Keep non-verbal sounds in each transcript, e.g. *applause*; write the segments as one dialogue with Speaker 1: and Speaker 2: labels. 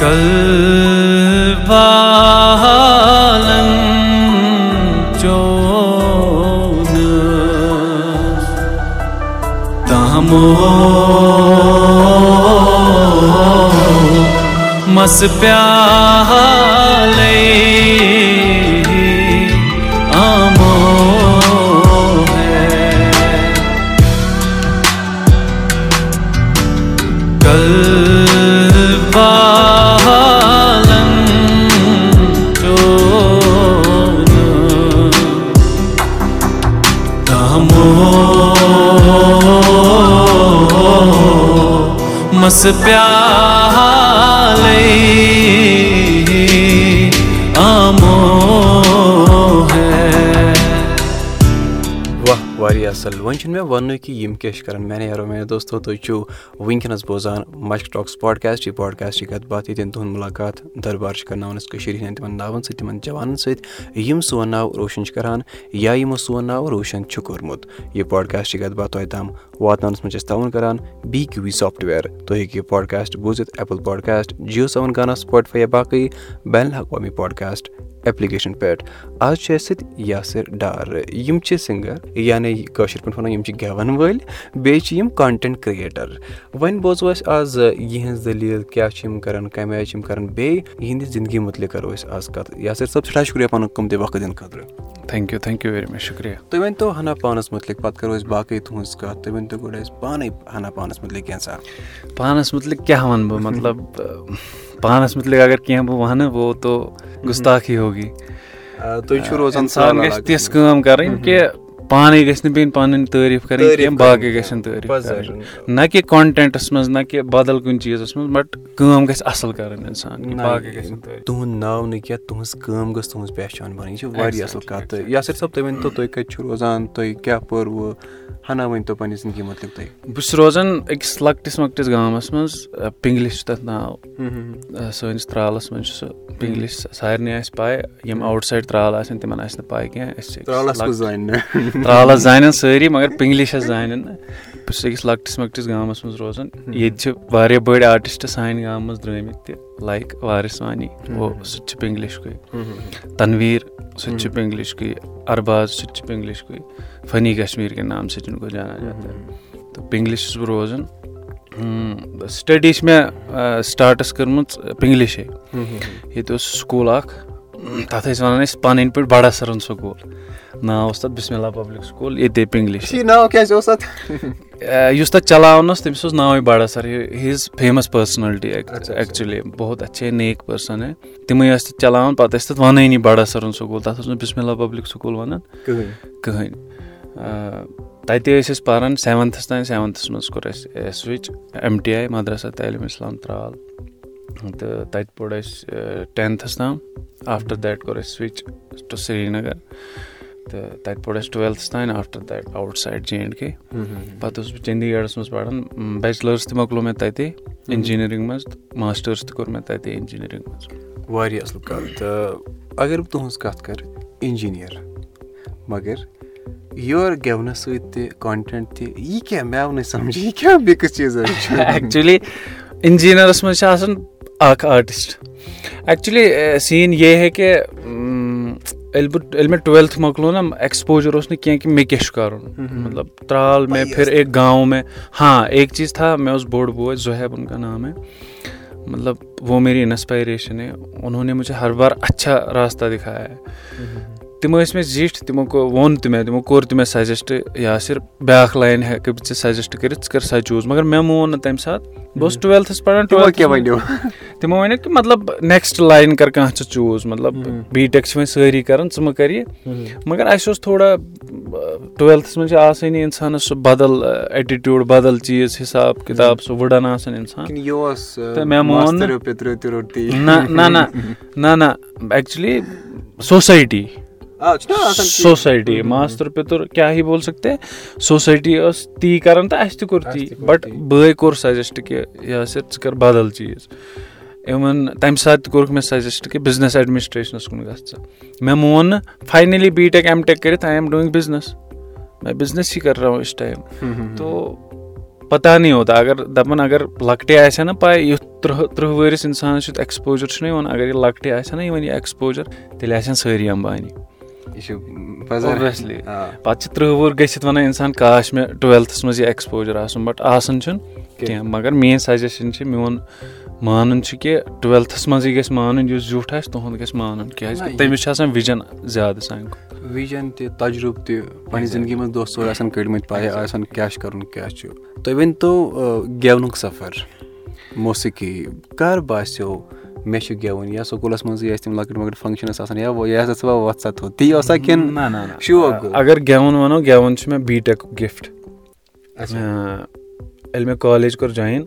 Speaker 1: कल बालन चोन तामो मस प्याहा मस प्याले
Speaker 2: اَصٕل وۄنۍ چھُنہٕ مےٚ وَننُے کہِ یِم کیٛاہ چھِ کَران میانے یارو میانہِ دوستو تُہۍ چھُو وٕنکیٚنَس بوزان مشک ٹاکٕس پاڈکاسٹ یہِ پاڈکاسٹ کَتھ باتھ ییٚتٮ۪ن تُہُنٛد مُلاقات دربار چھِ کَرناوان أسۍ کٔشیٖرِ ہِنٛدٮ۪ن تِمَن ناوَن سۭتۍ تِمَن جوانَن سۭتۍ یِم سون ناو روشَن چھِ کَران یا یِمو سون ناو روشَن چھُ کوٚرمُت یہِ پاڈکاسٹ کَتھ باتھ تۄہہِ تام واتناونَس منٛز چھِ أسۍ تعاوُن کَران بی کیوٗ وی سافٹوِیَر تُہۍ ہیٚکِو یہِ پاڈکاسٹ بوٗزِتھ ایپٕل پاڈکاسٹ جِیو سیوَن گانا سٕپاٹفاے یا باقٕے بین الاقوامی پاڈکاسٹ ایپلِکیشَن پٮ۪ٹھ۔ آز چھِ اَسہِ سۭتۍ یاسِر ڈار یِم چھِ سِنٛگَر یعنی کٲشِر پٲٹھۍ وَنو یِم چھِ گٮ۪وَن وٲلۍ بیٚیہِ چھِ یِم کَنٹٮ۪نٹ کِرٛییٹَر وۄنۍ بوزو أسۍ آز یِہٕنٛز دٔلیٖل کیٛاہ چھِ یِم کَران کَمہِ آیہِ چھِ یِم کَران بیٚیہِ یِہِنٛدِ زِندگی مُتعلِق کَرو أسۍ آز کَتھ۔ یاسِر صٲب سٮ۪ٹھاہ شُکریہ پَنُن قۭمتی وقت دِنہٕ خٲطرٕ۔
Speaker 3: Thank you thank you very much شُکریہ۔
Speaker 2: تُہۍ ؤنۍتو ہنا پانَس مُتعلِق پَتہٕ کَرو أسۍ باقٕے تُہٕنٛز کَتھ۔ تُہۍ ؤنۍتو گۄڈٕ اَسہِ پانَے ہنا پانَس مُتعلِق کینٛژھا
Speaker 3: پانَس مُتعلِق کیٛاہ وَنہٕ بہٕ؟ مطلب پانَس مُتعلِق اگر کینٛہہ بہٕ وَنہٕ وہ تو گُستاخی ہوگی
Speaker 2: تُہۍ چھِو روزان
Speaker 3: اِنسان گژھِ تِژھ کٲم کَرٕنۍ کہِ پانَے گژھِ نہٕ بیٚیہِ پَنٕنۍ تعٲریٖف کَرٕنۍ کینٛہہ باقٕے گژھن تعٲریٖف کَرٕنۍ۔ نہ کہِ کانٹٮ۪نٹَس منٛز نہ کہِ بدل کُنہِ چیٖزَس منٛز بَٹ کٲم گژھِ اَصٕل کَرٕنۍ اِنسان
Speaker 2: تُہُنٛد ناو نہٕ کینٛہہ تُہٕنٛز کٲم گٔژھ تُہٕنٛز پہچان بَنٕنۍ یہِ چھِ واریاہ اَصٕل کَتھ تہٕ یاسِر صٲب تُہۍ ؤنۍتو تُہۍ کَتہِ چھِو روزان تُہۍ کیٛاہ پوٚروٕ ہنا ؤنۍتو پنٛنہِ زِندگی مُتعلِق تُہۍ۔
Speaker 3: بہٕ چھُس روزان أکِس لۄکٹِس مۄکٹِس گامَس منٛز پِنٛگلِش چھُ تَتھ ناو۔ سٲنِس ترٛالَس منٛز چھُ سُہ پِنٛگلِش سارنٕے آسہِ پَے یِم آوُٹ سایڈ ترٛال آسن تِمَن آسہِ نہٕ پَے کینٛہہ أسۍ چھِ ترٛالَس زانن سٲری مگر پِنٛگلِشَس زانن نہٕ بہٕ چھُس أکِس لۄکٹِس مۄکٹِس گامَس منٛز روزان۔ ییٚتہِ چھِ واریاہ بٔڑۍ آرٹِسٹ سانہِ گامہٕ منٛز درٛٲمٕتۍ تہِ لایِک وارِس وانی گوٚو سُہ تہِ چھُ پِنٛگلِشکُے تَنویٖر سُہ تہِ چھُ پِنٛگلِشکُے اَرباز سُہ تہِ چھُ پِنٛگلِشکُے فٔنی کَشمیٖر کہِ نام سۭتۍ گوٚو جانا جاتا۔ تہٕ پِنٛگلِش چھُس بہٕ روزان۔ سٹڈی چھِ مےٚ سٹاٹَس کٔرمٕژ پِنٛگلِشے۔ ییٚتہِ اوس سکوٗل اَکھ تَتھ ٲسۍ وَنان أسۍ پَنٕنۍ پٲٹھۍ بَڑا سَرَن سکوٗل۔ ناو اوس تَتھ بِسمِلہ پَبلِک سکوٗل ییٚتے پِنٛگلِش *laughs* یُس تَتھ چلاوان اوس تٔمِس اوس ناوٕے بَڑا سَر he is famous personality actually بہت اچھے نیک پٔرسَن ہے۔ تِمے ٲسۍ تَتھ چلاوان پَتہٕ ٲسۍ تَتھ وَنٲنی بَڑا سَرُن سکوٗل تَتھ اوس نہٕ بِسمِلہ پَبلِک سکوٗل وَنان۔ کٕہٕنۍ۔ تَتہِ ٲسۍ أسۍ پَران سیوَنتھَس تانۍ سیوَنتھَس منٛز کوٚر اَسہِ سُچ ایم ٹی آی مدرسہ تعلیٖم اِسلام ترٛال تہٕ تَتہِ پوٚر اَسہِ ٹٮ۪نتھَس تام آفٹَر دیٹ کوٚر اَسہِ سُچ ٹُو سرینگر تہٕ تَتہِ پوٚر اَسہِ ٹُویلتھَس تانۍ after that outside J and K پَتہٕ اوسُس بہٕ چٔندی گڑھَس منٛز پَران بیچلٲرٕس تہِ مۄکلو مےٚ تَتے اِنجیٖنٔرِنٛگ منٛز تہٕ ماسٹٲرٕس تہِ کوٚر مےٚ تَتے اِنجیٖنٔرِنٛگ منٛز
Speaker 2: واریاہ اَصٕل کَتھ تہٕ اگر بہٕ تُہٕنٛز کَتھ کَرٕ اِنجیٖنِیَر مگر یورٕ گٮ۪ونَس سۭتۍ تہِ کانٹٮ۪نٹ تہِ یہِ کیٛاہ مےٚ آو نہٕ سَمجھ یہِ کیٛاہ مِکٕس چیٖزا چھُ
Speaker 3: ایٚکچُؤلی اِنجیٖنَرَس منٛز چھِ آسان اَکھ آرٹِسٹ ایٚکچُؤلی سیٖن یہِ ہے کہِ ییٚلہِ بہٕ ییٚلہِ مےٚ ٹُویلتھٕ مۄکلو نا ایٚکٕسپوجَر اوس نہٕ کینٛہہ کہِ مےٚ کیاہ چھُ کَرُن مطلب ترٛال مےٚ پھِر ایک گاو مےٚ ہاں ایک چیٖز تھا مےٚ اوس بوٚڑ بوے زُہیب اُن کا نام ہے مطلب وہ میری اِنَسپایریشَن ہے اُنہوں نے مُجھے ہر بار اچھا راستہ دِکھایا ہے تِم ٲسۍ مےٚ زِٹھۍ تِمو ووٚن تہِ مےٚ تِمو کوٚر تہِ مےٚ سَجَسٹ یاسِر بیٛاکھ لایِن ہٮ۪کہٕ بہٕ ژےٚ سَجَسٹ کٔرِتھ ژٕ کَر سۄ چوٗز۔ مگر مےٚ مون نہٕ تَمہِ ساتہٕ۔ بہٕ اوسُس ٹُویلتھَس پَران *laughs* تِمو وَنیو؟ کہِ مطلب نیکٕسٹ لایِن کَر کانٛہہ ژٕ چوٗز۔ مطلب بی ٹیک چھِ وۄنۍ سٲری کَران ژٕ مہٕ کَر یہِ۔ مگر اَسہِ اوس تھوڑا ٹُویلتھَس منٛز چھِ آسٲنی اِنسانَس سُہ بَدَل ایٹِٹیوٗڈ بَدَل چیٖز حِساب کِتاب سُہ وُڈَن آسان اِنسان۔ تہٕ مےٚ مون نہ۔ نہ نہ *laughs* نہ نہ ایٚکچُؤلی سوسایٹی سوسایٹی ماستٕر پیٚتُر کیٛاہ ہی بول سکتے سوسایٹی ٲس تی کَران تہٕ اَسہِ تہِ کوٚر تی بَٹ بٲے کوٚر سَجَسٹ کہِ یاسِر ژٕ کَر بَدَل چیٖز اِوٕن تَمہِ ساتہٕ تہِ کوٚرُکھ مےٚ سَجَسٹ کہِ بِزنِس ایڈمِنِسٹرٛیشنَس کُن گژھ ژٕ مےٚ مون نہٕ finally B tech M tech کٔرِتھ آی ایم ڈوٗیِنٛگ بِزنِس مےٚ بِزنِس ہی کَر رہا ہوں اِس ٹایم تو پتہ نہیں ہوتا اگر دَپان اگر لۄکٹے آسہِ ہا نہ پاے یُتھ تٕرٛہ تٕرٛہ وٲرِس اِنسانَس یُتھ ایٚکٕسپوجر چھُنہ یِوان اگر یہِ لۄکٹے آسہِ ہا نہ یِوان یہِ ایٚکٕسپوجر تیٚلہِ آسن سٲری امبانی
Speaker 2: یہِ چھُ پَزر
Speaker 3: اوبویسلی پَتہٕ چھِ تٕرٛہ وُہُر گٔژھِتھ وَنان اِنسان کاش مےٚ ٹُویلتھس منٛز یہِ ایٚکٕسپوجر آسُن بٹ آسان چھُنہٕ کینٛہہ۔ مگر میٲنۍ سَجیشن چھِ میون مانُن چھُ کہِ ٹُویلتھس منٛزٕے گژھِ مانُن یُس زیُٹھ آسہِ تُہُنٛد گژھِ مانُن کیازِ کہِ تٔمِس چھُ آسان وِجن زیادٕ سانہِ کھۄتہٕ۔
Speaker 2: وِجن تہِ تَجرُبہٕ تہِ پَنٕنہِ زِندگی منٛز ژور آسان کٔڑمٕتۍ پَے آسان کیاہ چھُ کَرُن کیاہ چھُ۔ تُہۍ ؤنتو گٮ۪ونُک سفر موسیٖقی کر باسیٚو مےٚ چھُ گٮ۪وُن یا سکوٗلَس منٛزٕے ٲسۍ تِم لۄکٕٹۍ مۄکٕٹۍ فنٛگشن ٲسۍ آسان یا یہِ ہسا ژٕ وۄتھ سا تھوٚد۔ تی اوسا کِنہٕ
Speaker 3: نہ نہ
Speaker 2: شوق۔
Speaker 3: اگر گٮ۪وُن وَنو گٮ۪وُن چھُ مےٚ بی ٹیکُک گِفٹ ییٚلہِ مےٚ کالیج کوٚر جویِن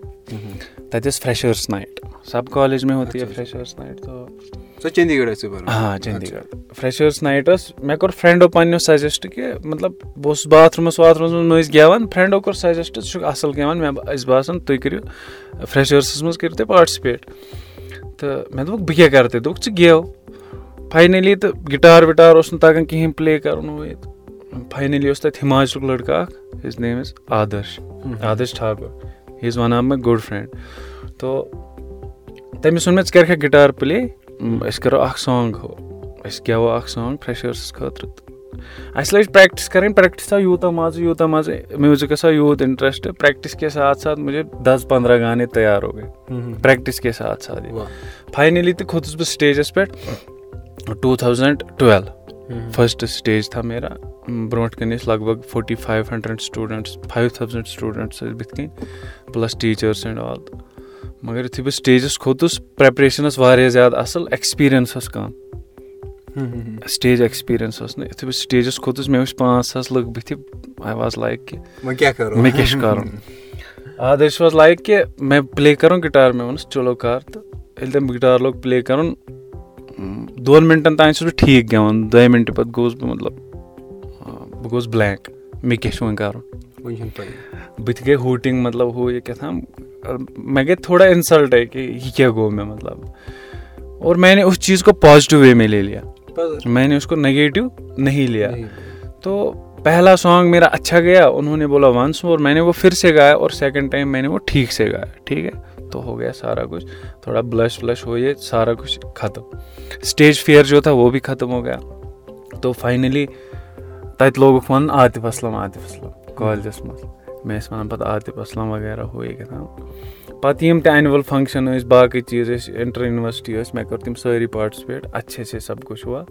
Speaker 3: تَتہِ ٲس فرٛیشٲرٕس نایٹ سب کالیج ہوتی ہے فرٛیشٲرٕس نایٹ تو
Speaker 2: سۄ چندی گڑھ ٲسۍ
Speaker 3: ہاں چندی گڑھ فرٛیشٲرٕس نایٹ ٲس مےٚ کوٚر فرٛٮ۪نٛڈو پنٛنیو سَجَسٹ کہِ مطلب بہٕ اوسُس باتھروٗمَس واتھروٗمَس منٛز ٲسۍ گٮ۪وان فرٛٮ۪نٛڈو کوٚر سَجَسٹ ژٕ چھُکھ اَصٕل گٮ۪وان مےٚ ٲسۍ باسان تُہۍ کٔرِو فرٛیشٲرسَس منٛز کٔرِو تُہۍ پاٹسِپیٹ تہٕ مےٚ دوٚپُکھ بہٕ کیٛاہ کَرٕ تۄہہِ دوٚپُکھ ژٕ گٮ۪و فاینٔلی تہٕ گِٹار وِٹار اوس نہٕ تَگان کِہیٖنۍ پٕلے کَرُن ہُہ یہِ فاینٔلی اوس تَتہِ ہِماچلُک لٔڑکہٕ اَکھ his name is Adarsh Adarsh Thakur he is one of my good friend تو تٔمِس ووٚن مےٚ ژٕ کَرکھا گِٹار پٕلے أسۍ کَرو اَکھ سانٛگ ہُہ۔ أسۍ گٮ۪وو اَکھ سانٛگ فرٛیشٲرسَس خٲطرٕ تہٕ اَسہِ لٔج پرٛٮ۪کٹِس کَرٕنۍ پرٛٮ۪کٹِس آو یوٗتاہ مَزٕ یوٗتاہ مَزٕ میوٗزِکَس آو یوٗت اِنٹرٛسٹ پرٛٮ۪کٹِس کے ساتھ ساتھ مُجھے دَز پنٛداہ گانے تیار ہو گٔے پرٛٮ۪کٹِس کے ساتھ ساتھ فاینٔلی تہِ کھوٚتُس بہٕ سِٹیجَس پٮ۪ٹھ two thousand twelve first stage تھا میرا برونٛٹھ کَنۍ ٲسۍ لگ بگ forty five hundred students five thousand students ٲسۍ بٕتھِ کَنۍ پٕلَس ٹیٖچٲرٕس اینٛڈ آل تہٕ مگر یُتھُے بہٕ سٹیجَس کھوٚتُس پرٛٮ۪پریشَن ٲس واریاہ زیادٕ اَصٕل ایٚکٕسپیٖریَنٕس ٲس کَم سٹیج ایٚکٕسپیٖریَنٕس ٲس نہٕ یُتھُے بہٕ سٹیجَس کھوٚتُس مےٚ وٕچھ پانٛژھ ساس لُکھ بٕتھِ آی واز لایک کہِ مےٚ کیاہ چھُ کَرُن آدرش واز لایک کہِ مےٚ پٕلے کَرُن گِٹار مےٚ ووٚنُس چلو کَر تہٕ ییٚلہِ تٔمۍ گِٹار لوگ پٕلے کَرُن دۄن مِنٹَن تانۍ چھُس بہٕ ٹھیٖک گٮ۪وان دۄیہِ مِنٹہِ پَتہٕ گوٚوُس بہٕ مطلب بہٕ گوٚوُس بٕلینک مےٚ کیاہ چھُ وۄنۍ کَرُن بہٕ تہِ گٔے ہوٗٹِنٛگ مطلب ہُہ یہِ کیٛاہ تھام مےٚ گٔے تھوڑا اِنسَلٹَے کہِ یہِ کیاہ گوٚو مےٚ مطلب اور میں نے اُس چیٖز کو پازٹِو وے میں لے لیا میں نے اس کو نگیٹِو نہیں لیا تو پہلا سانٛگ میرا اچھا گیا انہوں نے بولا وَنس وہ پھر اور سیکنڈ ٹایم وہ ٹھیٖک گایا ٹھیٖک گیا سارا کچھ تھوڑا بلش ولش ہو یہ سارا کچھ ختم سٹیج فِیر جو تھا وہ بھی ختم گیا تو فاینٔلی تَتہِ لوگُکھ وَنُن عاطف اسلم عاطف اسلم کالجَس منٛز مےٚ ٲسۍ وَنان پَتہٕ یِم تہِ اٮ۪نوَل فنٛگشَن ٲسۍ باقٕے چیٖز ٲسۍ اِنٹر یوٗنیورسٹی ٲسۍ مےٚ کٔر تِم سٲری پاٹسِپیٹ اچھے سے سب کُچھ ہُوا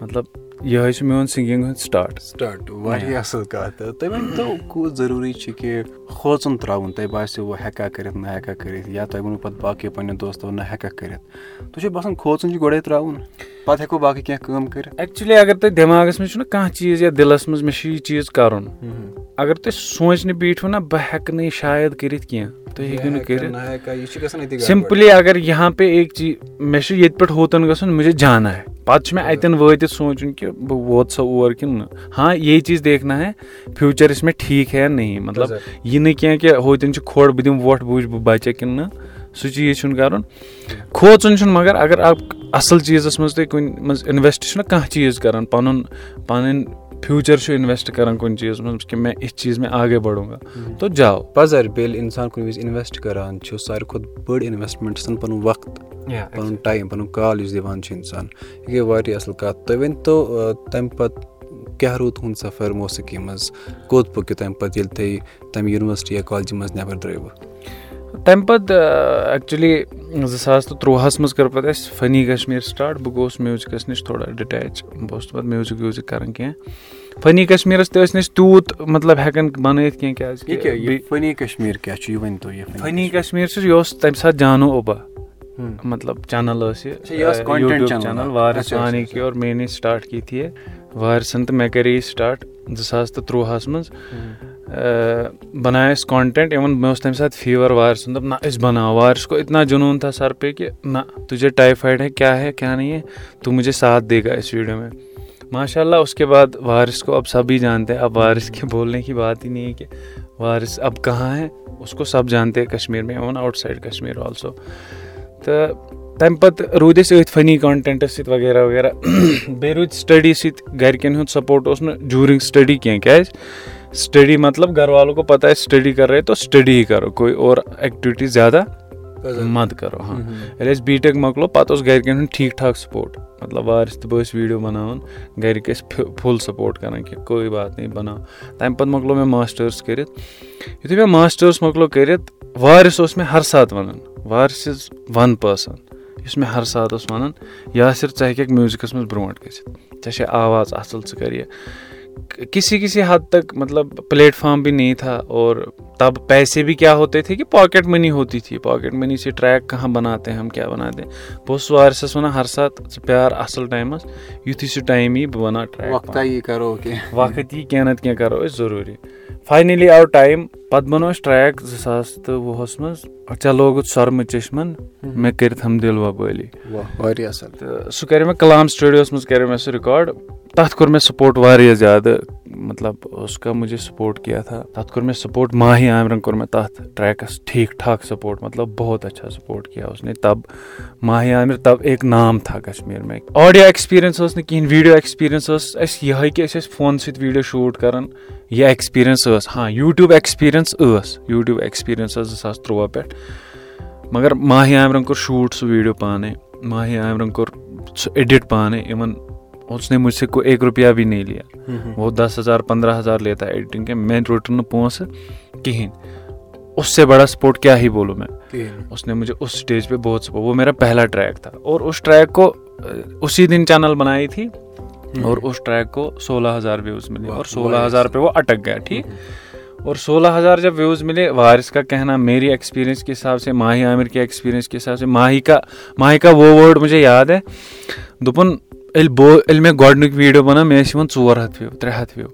Speaker 3: مطلب یِہوے چھُ میون سِنٛگِنٛگ ہُنٛد سٹاٹ
Speaker 2: سٹاٹ واریاہ اَصٕل کَتھ. تہٕ تُہۍ ؤنۍتو کوٗت ضروٗری چھُ کہِ کھوژُن ترٛاوُن تۄہہِ باسیو وۄنۍ ہٮ۪کا کٔرِتھ نہ ہٮ۪کا کٔرِتھ یا تۄہہِ ووٚنوُ پَتہٕ باقٕیو پنٛنٮ۪و دوستو نہ ہٮ۪کا کٔرِتھ؟ تۄہہِ چھُو باسان کھوژُن چھُ گۄڈَے ترٛاوُن؟ پَتہٕ ہٮ۪کو باقٕے کینٛہہ کٲم کٔرِتھ؟
Speaker 3: ایٚکچُؤلی اگر تۄہہِ دٮ۪ماغَس منٛز چھُنہ کانٛہہ چیٖز یا دِلَس منٛز مےٚ چھُ یہِ چیٖز کَرُن اگر تُہۍ سونٛچنہِ بیٖٹھِو نہ بہٕ ہٮ۪کہٕ نہٕ یہِ شاید کٔرِتھ کینٛہہ تُہۍ ہیٚکِو نہٕ کٔرِتھ۔ سِمپٕلی اگر یہاں پے ایک چیٖز مےٚ چھُ ییٚتہِ پٮ۪ٹھ ہوٚتَن گژھُن مےٚ چھِ جانا ہے۔ پَتہٕ چھُ مےٚ اَتٮ۪ن وٲتِتھ سونٛچُن کہِ بہٕ ووت سا اور کِنہٕ نہٕ ہاں یے چیٖز دیکھنا ہے فیوٗچَر اِز مےٚ ٹھیٖک ہے یا نہیں مطلب یہِ نہٕ کینٛہہ کہِ ہوٚتٮ۪ن چھُ کھۄڑ بہٕ دِمہٕ وۄٹھ بہٕ وٕچھِ بہٕ بَچا کِنہٕ نہٕ سُہ چیٖز چھُنہٕ کَرُن کھوژُن چھُنہٕ مگر اگر اکھ اَصٕل چیٖزَس منٛز تُہۍ کُنہِ فیوٗچَر چھُ اِنویسٹ کَران کُنہِ چیٖزَس منٛز کہِ مےٚ اِتھ چیٖز مےٚ آگے بَڑوگا تو جاو
Speaker 2: پَزَر بیٚیہِ ییٚلہِ اِنسان کُنہِ وِزِ اِنویسٹ کَران چھُ ساروی کھۄتہٕ بٔڑ اِنویسٹمٮ۪نٛٹ چھِ آسان پَنُن وقت پَنُن ٹایم پَنُن کال یُس دِوان چھُ اِنسان یہِ گٔے واریاہ اَصٕل کَتھ تُہۍ ؤنۍتو تَمہِ پَتہٕ کیٛاہ روٗد تُہُنٛد سفر موسیٖقی منٛز کوٚت پٔکِو تَمہِ پَتہٕ ییٚلہِ تُہۍ تَمہِ یوٗنیورسٹی یا کالجہِ منٛز نٮ۪بر درٛٲیوٕ
Speaker 3: تَمہِ پَتہٕ ایٚکچُؤلی زٕ ساس تہٕ تُرٛوُہَس منٛز کٔر پَتہٕ اَسہِ فٔنی کَشمیٖر سٹاٹ بہٕ گوٚوُس میوٗزِکَس نِش تھوڑا ڈِٹیچ بہٕ اوسُس نہٕ پَتہٕ میوٗزِک ویوٗزِک کَران کینٛہہ. فٔنی کَشمیٖرَس تہِ ٲسۍ نہٕ أسۍ تیوٗت مطلب ہٮ۪کان بَنٲیِتھ کینٛہہ کیٛازِکہِ
Speaker 2: فٔنی کَشمیٖر کیٛاہ چھُ؟ یہِ ؤنۍتو یہِ
Speaker 3: فٔنی کَشمیٖر چھُ یہِ اوس تَمہِ ساتہٕ جانو اوبا. مطلب چَنَل ٲس یہِ چَنَل وارِسانی کی اور مے نے سٹاٹ کی تھی ہے وارِسَن تہٕ مےٚ کَرے یہِ سٹاٹ زٕ ساس تہٕ تُرٛوُہَس منٛز بَنایے اَسہِ کانٹٮ۪نٛٹ اِوٕن مےٚ اوس تَمہِ ساتہٕ فیٖوَر وارِسَن دوٚپ نہ أسۍ بَناوو وارِس گوٚو اِتنا جنوٗن تھا سَر پے کہِ نہ تُجے ٹایفایڈ ہے کیٛاہ ہے کیٛاہ نہیں ہے تو مجھے ساتھ گا اِس ویٖڈیو میں ماشاء اللہ اُس کے بعد وارِس کو اب سبھی جانتے اب وارِس کے بولنے کی بات ہی نہیں ہے کہ وارِس اب کہاں ہے اُس کو سب جانتے کشمیٖر میں even outside Kashmir also تہٕ تَمہِ پَتہٕ روٗدۍ أسۍ أتھۍ فٔنی کانٹٮ۪نٹَس سۭتۍ وغیرہ وغیرہ بیٚیہِ روٗدۍ سٹڈی سۭتۍ گَرِکٮ۪ن ہُنٛد سپوٹ اوس نہٕ جوٗرِنٛگ سٹڈی کینٛہہ کیٛازِ स्टडी मतलब घर वालों को पता है स्टडी कर रहे तो स्टडी ही करो कोई और एक्टिविटी کَرو मत करो हाँ। بی बी टेक मकलो اوس گرِکٮ۪ن ہُنٛد ٹھیٖک ٹھاکھ سَپوٹ مطلب وارِس تہِ بہٕ ٲسٕس ویٖڈیو بَناوان گَرِکۍ ٲسۍ فُل سَپوٹ کَران کہِ کوٚے بات نی بَناو تَمہِ پَتہٕ मास्टर्स مےٚ ماسٹٲرٕس کٔرِتھ یِتھُے مےٚ ماسٹٲرٕس مۄکلو کٔرِتھ وارِس اوس مےٚ ہر ساتہٕ وَنان وارِس اِز وَن پٔرسَن یُس مےٚ ہر ساتہٕ اوس وَنان یاسر ژٕ ہیٚکَکھ میوٗزِکَس منٛز برونٛٹھ گٔژھِتھ ژےٚ چھے किसी किसी हद तक मतलब प्लेटफॉर्म भी नहीं था और तब पैसे भी क्या होते थे कि पॉकेट मनी होती थी। पॉकेट मनी से ट्रैक कहाँ बनाते हैं हम क्या बनाते हैं। बहुत وارسس وَنان ہر ساتہٕ ژٕ پیار اَصٕل ٹایمَس یِتھُے سُہ ٹایم یی بہٕ ट्रैक ٹریکا करो یی کینٛہہ نتہٕ کینٛہہ کَرو أسۍ ضروٗری فاینلی آو ٹایم پتہٕ بَنوو اَسہِ ٹریک زٕ ساس चे लोगुत सरम चश्मन मे कर हम दिल वबाली तो सह कर कलाम स्टूडियोस मज कर सह रिकॉर्ड तथ कोर मैं सपोर्ट वारिया ज़्यादा مطلب اوس کا موٗجَے سَپوٹ کیاہ تھا تَتھ کوٚر مےٚ سپوٹ ماہی عامرَن کوٚر مےٚ تَتھ ٹرٛیکَس ٹھیٖک ٹھاک سَپوٹ مطلب بہت اچھا سَپوٹ کیا اوس نہٕ تَب ماہی عامر تَب ایک نام تھا کَشمیٖر مےٚ آڈیو اٮ۪کٕسپیٖرینٕس ٲس نہٕ کِہیٖنۍ ویٖڈیو ایکٕسپیٖرینٕس ٲس اَسہِ یِہٕے کہِ أسۍ ٲسۍ فونہٕ سۭتۍ ویٖڈیو شوٗٹ کَران یہِ اٮ۪کٕسپیٖرینٕس ٲس ہاں یوٗٹیوٗب اٮ۪کٕسپیٖرینٕس ٲس یوٗٹیوٗب اٮ۪کٕسپیٖرینٕس ٲس زٕ ساس تُرٛواہ پٮ۪ٹھ مگر ماہی عامرَن کوٚر شوٗٹ سُہ ویٖڈیو پانَے ماہی عامرَن کوٚر سُہ اٮ۪ڈِٹ پانَے اِوٕن उसने मुझसे को एक रुपया भी नहीं लिया। वो दस हज़ार पंद्रह हज़ार लेता है एडिटिंग के। मैं रोटन مےٚ رُپیٛا نی لِیا وو دَس ہزار پنٛدر ہزار لیٚتھ ایڈِٹِنٛگ کہِ مےٚ روٹر نہٕ پونٛسہٕ کِہیٖنۍ اسہِ بڑا سپوٹ کیاہ ہیٚیہِ بولو مےٚ اسہِ مُجے اس سِٹیج پٮ۪ٹھ بہتر وو مےٚ پہل ٹرٛیک ٹرٛیک کُی دِنۍ چینل بنایہِ تہِ اس ٹرٛیک کو سولہ ہزار ویوٗز مِلے जब ہزار मिले वारिस का कहना मेरी एक्सपीरियंस के हिसाब से माही आमिर के एक्सपीरियंस के हिसाब से माही का माही का वो वर्ड मुझे याद है। دوپُن ییٚلہِ بہٕ ییٚلہِ مےٚ گۄڈنیُک ویٖڈیو بَنٲو مےٚ ٲسۍ یِوان ژور ہَتھ وِو ترٛےٚ ہَتھ وِو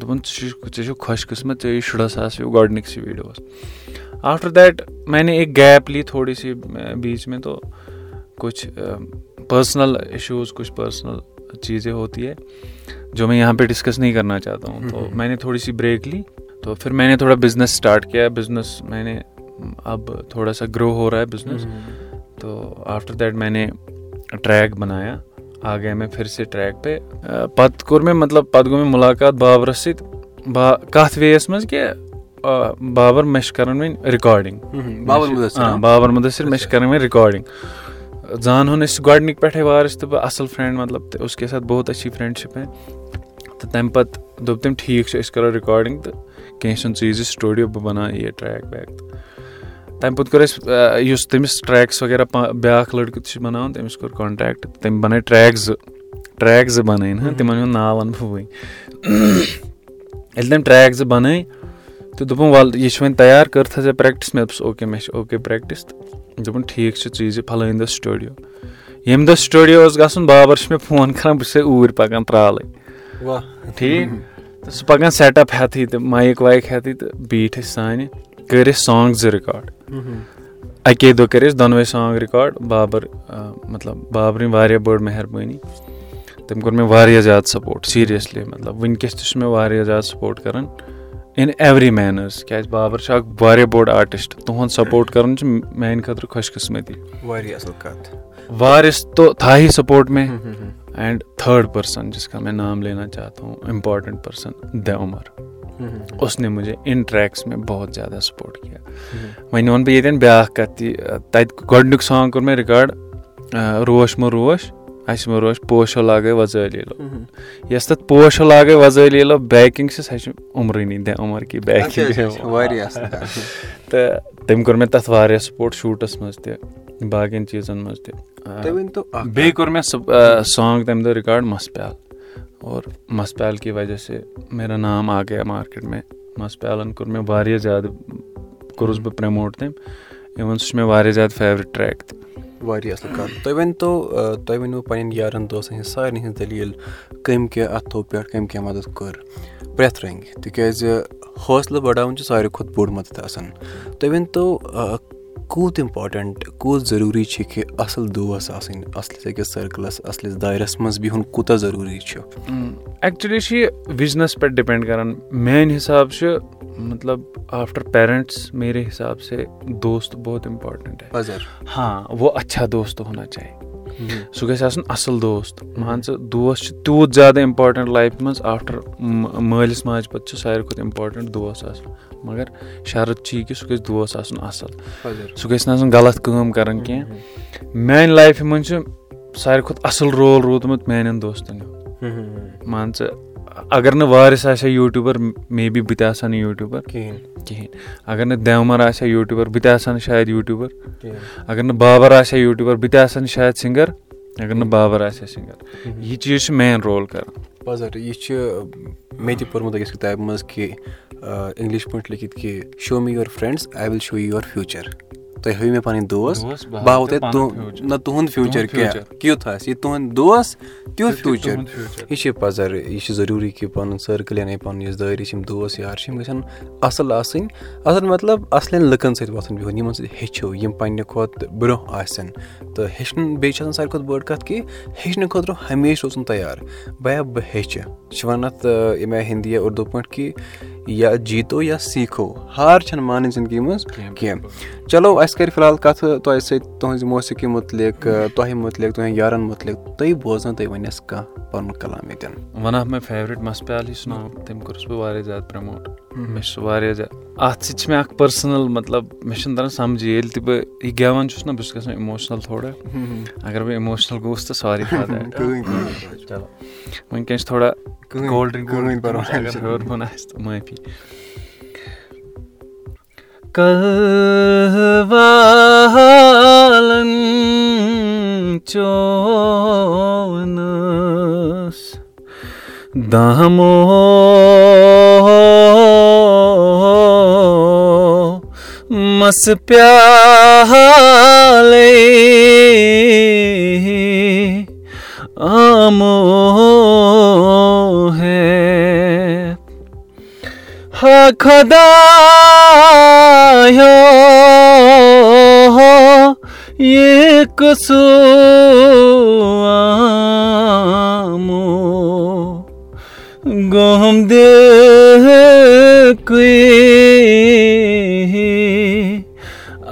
Speaker 3: دوٚپُن ژٕ چھُکھ ژےٚ چھُے خۄش قٕسمَت ژےٚ یی شُراہ ساس وِو گۄڈنِک ویٖڈیوَس ویٖڈیووس آفٹر دیٹ مےٚ اکھ گیپ لی تھوڑی سی بیٖچ مےٚ تہٕ کُچھ پٔرسنَل اِشوٗز کُچھ پٔرسنَل چیٖز ہتہِ ہے مےٚ یہ پیٚٹھ ڈِسکس نِہ کران چاہت مےٚ تھوڑا سی بریک لی تہٕ پھر مےٚ تھوڑا بِزنِس سِٹاٹ کیاہ بِزنِس مےٚ اب تھوڑا سا گرو ہر بِزنِس تہٕ آفٹر دیٹ میٚنی ٹریک بنیا आ गया मैं फिर से ट्रैक पे पत कोर में मतलब पत गो मुलाकात बाबरस सत कथ वेस मज कि बाबर मे कर रिकॉर्डिंग बाबर मुदसर मे कर रिकॉर्डिंग जान हन गोडनिक पे वारिस तो असल फ्रेंड मतलब उसके साथ बहुत अच्छी फ्रेंडशिप है तो तम पत दोप तम ठीक करो रिकॉर्डिंग तो कह चीज स्टूडियो बह बना ये ट्रैक वैक तम पे कर तमिस ट्रैक्स वगैरह ब्या लड़कि बनान तमिस कोर कॉन्टैक्ट तम बन ट्रैक जो ट्रैक जो बन तिम नाव वन बह वही तम ट्रैक जो बन तो दोपन वल यह वो तैयार कर थे प्रैक्टिस मे ओके मे ओके प्रैक्टिस दोपन ठीक चीज फलान दह स्टूडियो यम दह स्टूडियो गसन बाबर मे फोन कर बस ऊर पकान त्राल ठीक तो सह पकान सेटअप हेथी तो माइक वाइक हेथी तो बीट सान कर सॉन्ग जो रिकॉर्ड अके दो कर दोनवे सॉन्ग रिकॉर्ड बाबर मतलब बाबर वारिया बड़ मेहरबानी तम कोर मे ज़्यादा सपोर्ट اِن ایوری مینٕز کیازِ بابر چھُ اکھ واریاہ بوٚڑ آرٹِسٹ تُہُنٛد سَپوٹ کرُن چھُ میانہِ خٲطرٕ خۄش قٕسمتی وارِس تو تھاہی سَپورٹ مےٚ اینڈ تھٲڑ پٔرسَن جِس کا مےٚ نام لینا چاہت اِمپاٹنٹ پٔرسَن دےٚ عُمر اوس نہٕ مُجے اِن ٹریکٕس مےٚ بہت زیادٕ سَپورٹ کینٛہہ وۄنۍ وَنہٕ بہٕ ییٚتٮ۪ن بیاکھ کَتھ تہِ تَتہِ گۄڈنیُک سانٛگ کوٚر مےٚ رِکاڈ روش مہ روش सॉन्ग कोर मैं रिकॉर्ड रोश मो रोश अस मो रोश पोशो लागे वजलीलो यस तत पोशो लागे वजलीलो बैकिंग से सह उमरनी दे उमर की बैकिंग तो तम कोर मैं तथ वारिया सपोर्ट शूटस मज त बाकियन चीजन मज त बे कोर मैं सॉन्ग तम दो रिकॉर्ड मस प्याल और मसपैल की वजह से मेरा नाम आ गया मार्केट में मसपैलन कोर मैं वारिया ज़्यादा कोरुस बह प्रमोट तम इवन सह मे ज़्यादा फेवरेट ट्रैक
Speaker 2: वारिया असल कत तुम वन तो तुम वन पन यारन दोस्तन सारे हज दलील कम क्या अथो पे कम क्या मदद कर प्रेथ रंग तिकाज हौसला बढ़ावन सारे खुद बोड़ मदद आसान کوٗت اِمپاٹَنٛٹ کوٗت ضٔروٗری چھِ کہِ اَصٕل دوس آسٕنۍ اَصلِس أکِس سٔرکٕلَس اَصلِس دایرَس منٛز بِہُن کوٗتاہ ضٔروٗری چھُ؟
Speaker 3: ایٚکچُؤلی چھُ یہِ بِزنِس پٮ۪ٹھ ڈِپٮ۪نٛڈ کَران۔ میٛانہِ حِساب چھُ مطلب آفٹر پیرَنٹٕس میری حِساب سے دوستہٕ بہتر
Speaker 2: اِمپاٹَنٹ
Speaker 3: ہاں وۄنۍ اَچھا دوست ہُنا چاہے سُہ گژھِ آسُن اَصٕل دوست۔ مان ژٕ دوس چھِ تیوٗت زیادٕ اِمپاٹَنٛٹ لایفہِ منٛز آفٹر مٲلِس ماجہِ پَتہٕ چھُ ساروی کھۄتہٕ اِمپاٹَنٛٹ دوس آسان مگر شرط چھِ یہِ کہِ سُہ گژھِ دوس آسُن اَصٕل۔ سُہ گژھِ نہٕ آسُن غلط کٲم کَران کینٛہہ۔ میانہِ لایفہِ منٛز چھُ ساروی کھۄتہٕ اَصٕل رول روٗدمُت میانٮ۪ن دوستَن ہُنٛد۔ مان ژٕ اگر نہٕ وارِس آسہِ ہا یوٗٹیوٗبَر مے بی بہٕ تہِ آسہٕ ہا نہٕ یوٗٹیوٗبَر۔
Speaker 2: کِہیٖنۍ۔
Speaker 3: کِہیٖنۍ۔ اگر نہٕ دیومَر آسہِ ہا یوٗٹیوٗبَر بہٕ تہِ آسہٕ ہا نہٕ شاید یوٗٹیوٗبَر۔ اگر نہٕ بابر آسہِ ہا یوٗٹیوٗبَر بہٕ تہِ آسہٕ ہا نہٕ شاید سِنٛگَر اگر نہٕ بابر آسہِ ہا سِنٛگَر یہِ چیٖز چھُ مین رول کَران
Speaker 2: پَزر یہِ چھُ مےٚ تہِ پوٚرمُت أکِس کِتابہِ منٛز کہِ اِنٛگلِش پٲٹھۍ لیکھِتھ کہِ show me your friends I will show you your future تُہۍ ہٲیِو مےٚ پَنٕنۍ دوس بہٕ ہاوو تۄہہِ نہ تُہُنٛد فیوٗچَر کیٛاہ؟ کیُتھ آسہِ؟ یہِ تُہُنٛد دوس تیُتھ فیوٗچَر یہِ چھِ پَزَر یہِ چھِ ضروٗری کہِ پَنُن سٔرکٕل یعنی پَنُن یُس دٲری چھِ یِم دوس یار چھِ یِم گژھن اَصٕل آسٕنۍ. اَصٕل مطلب اَصلٮ۪ن لُکَن سۭتۍ وۄتھُن بِہُن یِمَن سۭتۍ ہیٚچھِو یِم پنٛنہِ کھۄتہٕ برونٛہہ آسن. تہٕ ہیٚچھُن بیٚیہِ چھِ آسان ساروی کھۄتہٕ بٔڑ کَتھ کہِ ہیٚچھنہٕ خٲطرٕ ہمیشہِ روزُن تیار. بیا بہٕ ہیٚچھِ. چھِ وَنان اَتھ ییٚمہِ آیہِ ہِندی یا اُردو پٲٹھۍ کہِ یا جیٖتو یا سیٖکھو ہار چھَنہٕ مانٕنۍ زِندگی منٛز کینٛہہ چلو اَسہِ کَرِ فِلحال کَتھٕ تۄہہِ سۭتۍ تُہٕنٛزِ موسیٖقی مُتعلِق تۄہہِ مُتعلِق تُہٕنٛدٮ۪ن یارَن مُتعلِق تُہۍ بوزان تُہۍ ؤنِو اَسہِ کانٛہہ پَنُن کَلام ییٚتٮ۪ن۔
Speaker 3: وَن آف ماے فیورِٹ مَسپیال یُس ناو تٔمۍ کوٚرُس بہٕ واریاہ زیادٕ پرٛموٹ مےٚ چھُ سُہ واریاہ زیادٕ اَتھ سۭتۍ چھِ مےٚ اَکھ پٔرسٕنَل مطلب مےٚ چھُنہٕ تَران سَمجھی ییٚلہِ تہِ بہٕ یہِ گٮ۪وان چھُس نہ بہٕ چھُس گژھان اِموشنَل تھوڑا۔ اگر بہٕ اِموشنَل گوٚوُس تہٕ ساری چلو وٕنکٮ۪ن چھِ تھوڑا کولڈ ڈرٛنٛک ہیوٚر کُن آسہِ تہٕ معٲفی چونس دامو مس پیالے آمو ہے یہ قصوامو گوم کوئی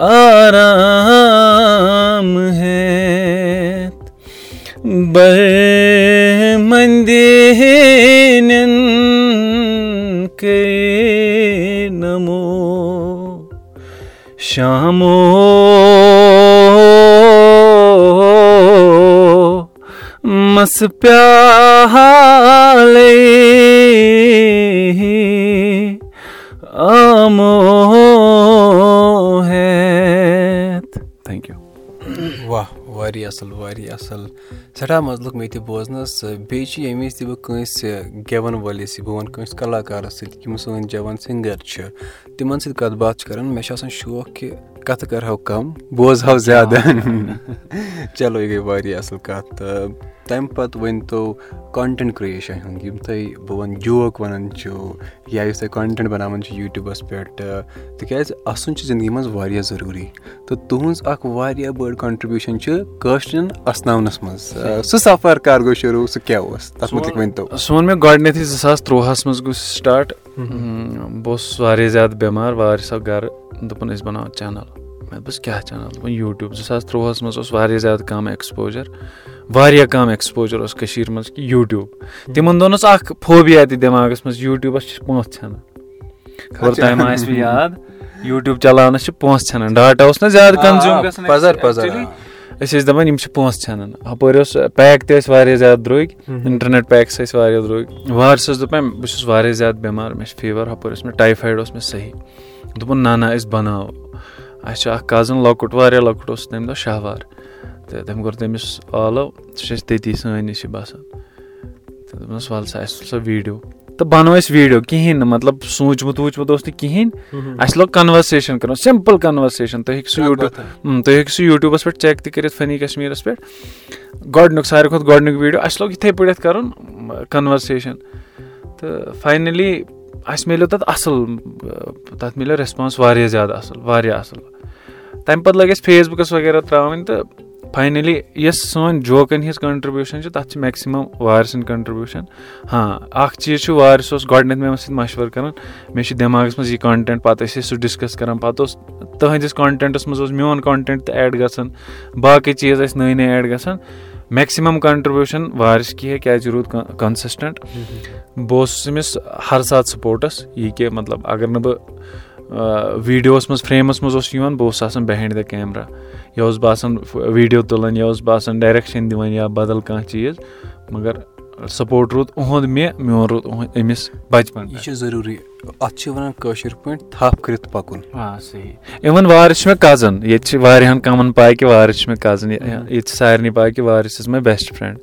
Speaker 3: آرام ہے بر آمو ہیت تھینک یوٗ
Speaker 2: واہ واریاہ اَصٕل واریاہ اَصٕل سٮ۪ٹھاہ مَزٕ لوٚگ مےٚ تہِ بوزنَس بیٚیہِ چھِ ییٚمہِ وِزِ تہِ بہٕ کٲنٛسہِ گٮ۪وَن وٲلِس بہٕ وَنہٕ کٲنٛسہِ کَلاکارَس سۭتۍ یِم سٲنۍ جوان سِنٛگَر چھِ تِمَن سۭتۍ کَتھ باتھ چھِ کَران مےٚ چھُ آسان شوق کہِ کَتھٕ کَرہو کَم بوزہو زیادٕ چلو یہِ گٔے واریاہ اَصٕل کَتھ تہٕ تَمہِ پَتہٕ ؤنۍتو کانٹٮ۪نٛٹ کِرٛییشَن ہُنٛد یِم تُہۍ بہٕ وَنہٕ جوک وَنان چھُو یا یُس تُہۍ کانٹٮ۪نٛٹ بَناوان چھُ یوٗٹیوٗبَس پٮ۪ٹھ تِکیٛازِ اَسُن چھُ زِندگی منٛز واریاہ ضٔروٗری تہٕ تُہٕنٛز اَکھ واریاہ بٔڑ کَنٹرٛبیوٗشَن چھِ کٲشرٮ۪ن اَسناونَس منٛز سُہ سَفر کَر گوٚو شروٗع سُہ کیٛاہ اوس؟ تَتھ مُتعلِق ؤنۍتو۔
Speaker 3: سُہ ووٚن مےٚ گۄڈٕنٮ۪تھٕے زٕ ساس تُرٛواہَس منٛز گوٚو سُہ سِٹاٹ۔ بہٕ اوسُس واریاہ زیادٕ بٮ۪مار وارِس آو گَرٕ دوٚپُن أسۍ بَناوو چَنَل مےٚ دوٚپُس کیٛاہ چَنَل دوٚپُن یوٗٹیوٗب۔ زٕ ساس تُرٛواہَس منٛز اوس واریاہ زیادٕ کَم ایٚکٕسپوجَر واریاہ کَم ایٚکٕسپوجَر اوس کٔشیٖرِ منٛز کہِ یوٗٹیوٗب۔ تِمَن دۄہَن اوس اَکھ فوبیا تہِ دٮ۪ماغَس منٛز یوٗٹیوٗبَس چھِ پونٛسہٕ ژھٮ۪نان خبر ما آسِوٕ یاد یوٗٹیوٗب چلاونَس چھِ پونٛسہٕ ژھٮ۪نان ڈاٹا اوس نہ زیادٕ کَنزیوٗم۔ گژھان أسۍ ٲسۍ دَپان یِم چھِ پونٛسہٕ ژھٮ۪نان ہُپٲرۍ اوس پیک تہِ ٲسۍ واریاہ زیادٕ درٛوٚگۍ۔ اِنٹرنیٹ پیکٕس ٲسۍ واریاہ درٛوٚگۍ۔ وارِسَس دوٚپ مےٚ بہٕ چھُس واریاہ زیادٕ بٮ۪مار مےٚ چھِ فیٖوَر ہُپٲرۍ اوس مےٚ ٹایفایڈ اوس مےٚ صحیح۔ دوٚپُن نہ نہ أسۍ بَناوو. اَسہِ چھُ اَکھ کَزٕن لۄکُٹ واریاہ لۄکُٹ اوس تَمہِ دۄہ شہوار تہٕ تٔمۍ کوٚر تٔمِس آلو سُہ چھِ اَسہِ تٔتی سٲنۍ نِش باسان تہٕ دوٚپنَس وَلہٕ سا اَسہِ تُل سا ویٖڈیو تہٕ بَنو أسۍ ویٖڈیو کِہیٖنۍ نہٕ مطلب سوٗنٛچمُت ووٗنٛچمُت اوس نہٕ کِہیٖنۍ۔ اَسہِ لوگ کَنوَرسیشَن کَرُن سِمپٕل کَنوَرسیشَن تُہۍ ہیٚکِو سُہ یوٗٹیوٗب تُہۍ ہیٚکِو سُہ یوٗٹیوٗبَس پٮ۪ٹھ چیک تہِ کٔرِتھ فٔنی کَشمیٖرَس پٮ۪ٹھ۔ گۄڈٕنیُک ساروی کھۄتہٕ گۄڈٕنیُک ویٖڈیو اَسہِ لوگ یِتھَے پٲٹھۍ کَرُن کَنوَرسیشَن تہٕ فاینٔلی اَسہِ مِلیو تَتھ اَصٕل تَتھ مِلیو رٮ۪سپانٕس واریاہ زیادٕ اَصٕل واریاہ اَصٕل۔ تَمہِ پَتہٕ لٔگۍ اَسہِ فیس بُکَس وغیرہ ترٛاوٕنۍ تہٕ فاینٔلی یۄس سٲنۍ جوکَن ہِنٛز کَنٹرٛبیوٗشَن چھِ تَتھ چھِ میکسِمَم وارِ سٕنٛدۍ کَنٹرٛبیوٗشَن ہاں اَکھ چیٖز چھُ وارِس اوس گۄڈٕنٮ۪تھ مےٚ سۭتۍ مَشوَرٕ کَران مےٚ چھُ دٮ۪ماغَس منٛز یہِ کَنٹٮ۪نٛٹ پَتہٕ ٲسۍ أسۍ سُہ ڈِسکَس کَران پَتہٕ اوس تٕہٕنٛدِس کَنٹٮ۪نٛٹَس منٛز اوس میون کَنٹٮ۪نٛٹ تہِ ایڈ گژھان باقٕے چیٖز ٲسۍ نٔے نٔے ایڈ گژھان. میکسِمَم کَنٹرٛبیوٗشَن وارِس کینٛہہ کیٛازِ یہِ روٗد کَنسِسٹَنٛٹ بہٕ اوسُس أمِس ہر ساتہٕ سپوٹَس یہِ کہِ مطلب اگر نہٕ بہٕ ویٖڈیوَس منٛز فرٛیمَس منٛز اوس یِوان بہٕ اوسُس آسان بِہایِنٛڈ د کیمرا یا اوسُس بہٕ آسان ویٖڈیو تُلان یا اوسُس بہٕ آسان ڈایریکشَن دِوان یا بدل کانٛہہ چیٖز. مگر سپوٹ روٗد اُہُنٛد مےٚ میون روٗد أمِس بَچپَن
Speaker 2: یہِ چھُ ضروٗری اَتھ چھِ وَنان کٲشِر پٲٹھۍ تھپھ کٔرِتھ پَکُن.
Speaker 3: آ صحیح. اِوٕن وارِس چھِ مےٚ کَزٕن ییٚتہِ چھِ واریاہَن کَمَن پاے کہِ وارِس چھِ مےٚ کَزٕن ییٚتہِ چھِ سارنٕے پاے کہِ Waris is my best friend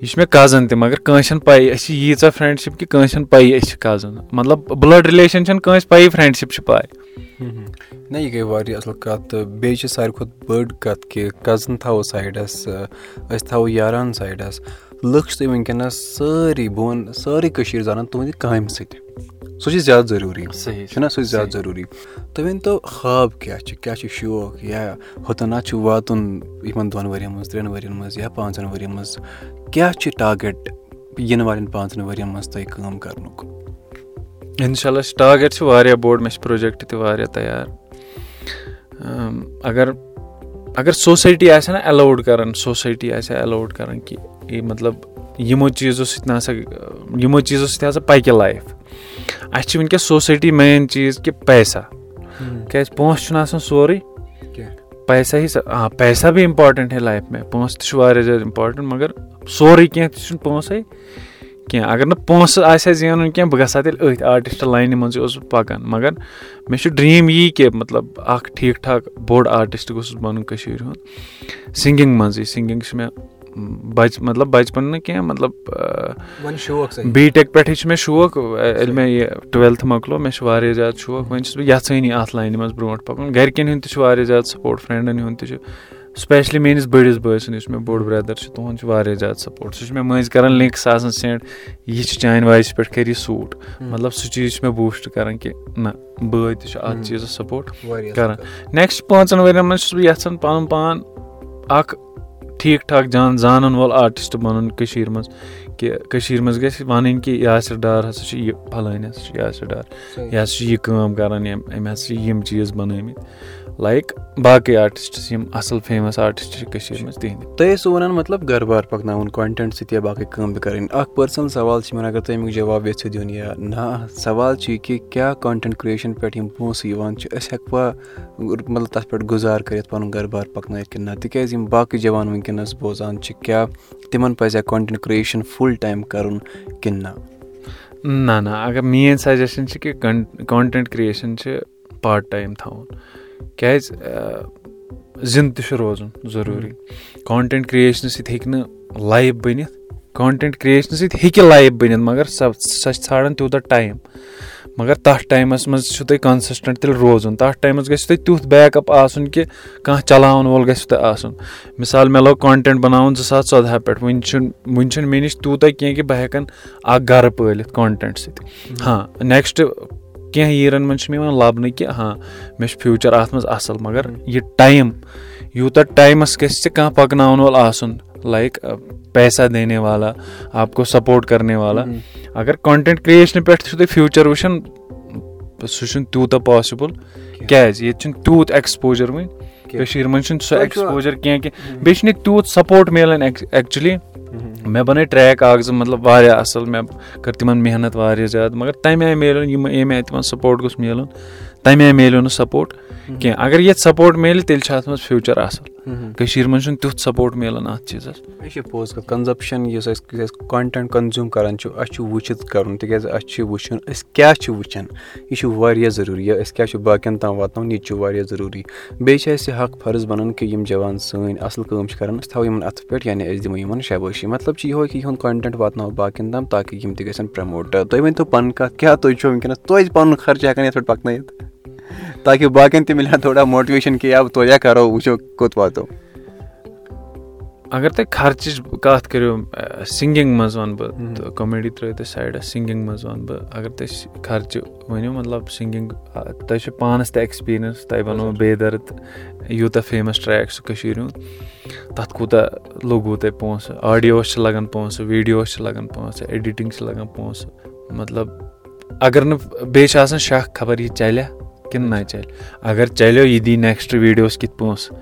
Speaker 3: یہِ چھُ مےٚ کَزٕن تہِ مگر کٲنٛسہِ چھَنہٕ پَیی أسۍ چھِ ییٖژاہ فرٛٮ۪نٛڈشِپ کہِ کٲنٛسہِ چھَنہٕ پَیی أسۍ چھِ کَزٕن مطلب بٕلَڈ رِلیشَن چھَنہٕ کٲنٛسہِ پَیی فرٛٮ۪نٛڈشِپ چھِ پاے
Speaker 2: نہ یہِ گٔے واریاہ اَصٕل کَتھ تہٕ بیٚیہِ چھِ ساروی کھۄتہٕ بٔڑ کَتھ کہِ کَزٕن تھاوو سایڈَس أسۍ تھاوو یاران سایڈَس لُکھ چھِ تُہۍ وٕنکیٚنَس سٲری بہٕ وَنہٕ سٲرٕے کٔشیٖر زانان تُہٕنٛدِ کامہِ سۭتۍ سُہ چھِ زیادٕ ضروٗری. چھُنہ سُہ چھِ زیادٕ ضروٗری. تُہۍ ؤنۍتو خاب کیٛاہ چھِ کیٛاہ چھِ شوق؟ یا ہُتَن چھُ واتُن یِمَن دۄن ؤرِیَن منٛز ترٛٮ۪ن ؤرِیَن منٛز یا پانٛژَن ؤرِیَن منٛز کیٛاہ چھِ ٹارگیٹ یِنہٕ والٮ۪ن پانٛژَن ؤرِیَن منٛز تۄہہِ کٲم کَرنُک
Speaker 3: اِنشاء اللہ ٹارگیٹ چھِ واریاہ بوٚڑ مےٚ چھِ پرٛوجَکٹ تہِ واریاہ تیار. اگر اگر سوسایٹی آسہِ ہا نہ ایلاوُڈ کَران سوسایٹی آسہِ ہا ایلاوُڈ کَران کہِ یہِ مطلب یِمو چیٖزو سۭتۍ نہ سا یِمو چیٖزو سۭتۍ ہَسا پَکہِ لایف اَسہِ چھِ وٕنکٮ۪س سوسایٹی مین چیٖز کہِ پیسہ۔ کیٛازِ پونٛسہٕ چھُنہٕ آسان سورُے۔ پیسہ ہی آ پیسہ بھی اِمپاٹَنٛٹ ہے لایف مےٚ پونٛسہٕ تہِ چھُ واریاہ زیادٕ اِمپاٹَنٛٹ مگر سورُے کینٛہہ تہِ چھُنہٕ پونٛسَے کینٛہہ۔ اگر نہٕ پونٛسہٕ آسہِ ہا زینُن کینٛہہ بہٕ گژھٕ ہا تیٚلہِ أتھۍ آٹِسٹ لاینہِ منٛزٕے اوسُس بہٕ پَکان۔ مگر مےٚ چھُ ڈرٛیٖم یی کہِ مطلب اَکھ ٹھیٖک ٹھاک بوٚڑ آٹِسٹ گوٚژھُس بَنُن کٔشیٖرِ ہُنٛد۔ سِنٛگِنٛگ منٛزٕے سِنٛگِنٛگ چھِ مےٚ بَچہِ مطلب بَچپَن نہٕ کینٛہہ مطلب بی ٹٮ۪ک پٮ۪ٹھٕے چھُ مےٚ شوق ییٚلہِ مےٚ یہِ ٹُوٮ۪لتھٕ مۄکلو مےٚ چھُ واریاہ زیادٕ شوق وۄنۍ چھُس بہٕ یَژھٲنی اَتھ لاینہِ منٛز برونٛٹھ پَکُن گَرِکٮ۪ن ہُنٛد تہِ چھُ واریاہ زیادٕ سپوٹ فرٛٮ۪نٛڈَن ہُنٛد تہِ چھُ سٕپیشلی میٛٲنِس بٔڑِس بٲے سُنٛد یُس مےٚ بوٚڑ برٛدَر چھُ تُہُنٛد چھُ واریاہ زیادٕ سپوٹ سُہ چھُ مےٚ مٔنٛزۍ کَران لِنٛکٕس آسان سٮ۪نٛڈ یہِ چھِ چانہِ وایسہِ پٮ۪ٹھ کَرِ یہِ سوٗٹ مطلب سُہ چیٖز چھُ مےٚ بوٗسٹ کَران کہِ نہ بٲے تہِ چھُ اَتھ چیٖزَس سپوٹ کَران نٮ۪کسٹ پانٛژَن ؤرۍیَن منٛز چھُس بہٕ یَژھان پَنُن پان اَکھ ٹھیٖک ٹھاک جان زانَن وول آٹِسٹ بَنُن کٔشیٖرِ منٛز کہِ کٔشیٖرِ منٛز گژھِ وَنٕنۍ کہِ یاسِر ڈار ہَسا چھُ یہِ پھَلٲنۍ ہَسا چھُ یاسِر ڈار یہِ ہَسا چھُ یہِ کٲم کَران یِم أمۍ ہَسا چھِ یِم چیٖز بَنٲومٕتۍ لایِک باقٕے آٹِسٹٕس یِم اَصٕل فیمَس آٹِسٹ چھِ کٔشیٖرِ منٛز تِہِنٛدِ.
Speaker 2: تُہۍ ٲسِو وَنان مطلب گَرٕ بار پَکناوُن کانٹٮ۪نٛٹ سۭتۍ یا باقٕے کٲم تہِ کَرٕنۍ. اَکھ پٔرسٕنَل سوال چھِ مےٚ اگر تُہۍ اَمیُک جواب ییٚژھِو دیُن یا نہ سوال چھُ یہِ کہِ کیٛاہ کانٹٮ۪نٛٹ کِرٛییشَن پٮ۪ٹھ یِم پونٛسہٕ یِوان چھِ أسۍ ہٮ۪کوا مطلب تَتھ پٮ۪ٹھ گُزار کٔرِتھ پَنُن گَرٕ بار پَکنٲیِتھ کِنہٕ نہ؟ تِکیٛازِ یِم باقٕے جوان وٕنکٮ۪نَس بوزان چھِ کیٛاہ تِمَن پَزِ ہا کانٹٮ۪نٛٹ کِرٛییشَن فُل ٹایم کَرُن کِنہٕ نہ؟
Speaker 3: نہ نہ اگر میٛٲنۍ سَجَشَن چھِ کہِ کانٹٮ۪نٛٹ کِرٛییشَن چھِ پاٹ ٹایم تھاوُن کیٛازِ زِندٕ تہِ چھُ روزُن ضروٗری۔ کانٹٮ۪نٛٹ کِرٛییشنہٕ سۭتۍ ہیٚکہِ نہٕ لایف بٔنِتھ۔ کانٹٮ۪نٛٹ کِرٛییشنہٕ سۭتۍ ہیٚکہِ لایف بٔنِتھ مگر سۄ سۄ چھِ ژھانٛڈان تیوٗتاہ ٹایم مگر تَتھ ٹایمَس منٛز چھُو تۄہہِ کَنسِسٹَنٛٹ تیٚلہِ روزُن۔ تَتھ ٹایمَس گژھِ تۄہہِ تیُتھ بیک اَپ آسُن کہِ کانٛہہ چَلاوَن وول گژھِ تۄہہِ آسُن۔ مِثال مےٚ لوگ کانٹٮ۪نٛٹ بَناوُن زٕ ساس ژۄدہَ پٮ۪ٹھ۔ وٕنہِ چھُنہٕ وٕنہِ چھُنہٕ مےٚ نِش تیوٗتاہ کینٛہہ کہِ بہٕ ہٮ۪کَن اَکھ گَرٕ پٲلِتھ کانٹٮ۪نٛٹ سۭتۍ۔ ہاں نٮ۪کسٹ کینٛہہ یِیرَن منٛز چھِ مےٚ یِوان لَبنہٕ کہِ ہاں مےٚ چھُ فیوٗچَر اَتھ منٛز اَصٕل مگر یہِ ٹایم یوٗتاہ ٹایمَس گژھِ ژےٚ کانٛہہ پَکناوَن وول آسُن لایِک پیسہ دینے والا آپ کو سپوٹ کَرنے والا اگر کانٹٮ۪نٛٹ کِرٛییشنہٕ پٮ۪ٹھ چھُو تُہۍ فیوٗچَر وٕچھان سُہ چھُنہٕ تیوٗتاہ پاسِبٕل کیٛازِ؟ ییٚتہِ چھُنہٕ تیوٗت ایٚکٕسپوجَر وٕنہِ کٔشیٖرِ منٛز چھُنہٕ سُہ ایٚکٕسپوجَر کینٛہہ کہِ بیٚیہِ چھُنہٕ ییٚتہِ تیوٗت سپوٹ مِلان ایٚکچُلی مےٚ بَنٲے ٹرٛیک اَکھ زٕ مطلب واریاہ اَصٕل مےٚ کٔر تِمَن محنت واریاہ زیادٕ مگر تَمہِ آیہِ میلیو نہٕ یِم ییٚمہِ آیہِ تِمَن سپوٹ گوٚژھ میلُن تَمہِ آیہِ میلیو نہٕ سپوٹ کینٛہہ اگر ییٚتہِ سپوٹ میلہِ تیٚلہِ چھِ اَتھ منٛز فیوٗچَر اَصٕل کٔشیٖر منٛز چھُنہٕ تیُتھ سپوٹ میلان اَتھ چیٖزَس
Speaker 2: یہِ چھِ پوٚز کَتھ کَنزَپشَن یُس أسۍ کانٹٮ۪نٛٹ کَنزیوٗم کَران چھُ اَسہِ چھُ وٕچھِتھ کَرُن تِکیٛازِ اَسہِ چھُ وٕچھُن أسۍ کیٛاہ چھِ وٕچھان یہِ چھُ واریاہ ضروٗری یا أسۍ کیٛاہ چھِ باقٕیَن تام واتناوُن یہِ تہِ چھُ واریاہ ضروٗری بیٚیہِ چھِ اَسہِ حق فرض بَنان کہِ یِم جوان سٲنۍ اَصٕل کٲم چھِ کَران أسۍ تھاوو یِمَن اَتھٕ پٮ۪ٹھ یعنی أسۍ دِمو یِمَن شابٲشی مطلب چھِ یِہوے کہِ یِہُنٛد کانٹٮ۪نٛٹ واتناوو باقٕیَن تام تاکہِ یِم تہِ گژھن پرٛموٹ تُہۍ ؤنۍتو پَنٕنۍ کَتھ کیٛاہ تُہۍ چھُو توتہِ پَنُن خرچہٕ ہٮ۪کان یَتھ پٮ۪ٹھ پَکنٲیِتھ تاکہِ باقٕیَن تہِ مِلہِ ہا تھوڑا موٹِویشَن کہِ یا توتہِ کَرو وٕچھو کوٚت واتو
Speaker 3: اگر تُہۍ خرچٕچ کَتھ کٔرِو سِنٛگِنٛگ منٛز وَنہٕ بہٕ تہٕ کومیڈی ترٛٲیِو تُہۍ سایڈَس سِنٛگِنٛگ منٛز وَنہٕ بہٕ اگر تُہۍ خرچہِ ؤنِو مطلب سِنٛگِنٛگ تۄہہِ چھُ پانَس تہِ ایٚکٕسپیٖریَنٕس تۄہہِ وَنو بے دَرد یوٗتاہ فیمَس ٹرٛیک چھُ کٔشیٖرِ ہُنٛد تَتھ کوٗتاہ لوٚگوُ تۄہہِ پونٛسہٕ آڈیوَس چھِ لَگان پونٛسہٕ ویٖڈیوَس چھِ لَگان پونٛسہٕ ایٚڈِٹِنٛگ چھِ لَگان پونٛسہٕ مطلب اگر نہٕ بیٚیہِ چھِ آسان شک خبر یہِ چَلیا کِنہٕ نہ چَلہِ اگر چَلیو یہِ دی نٮ۪کسٹ ویٖڈیوَس کِتھ پونٛسہٕ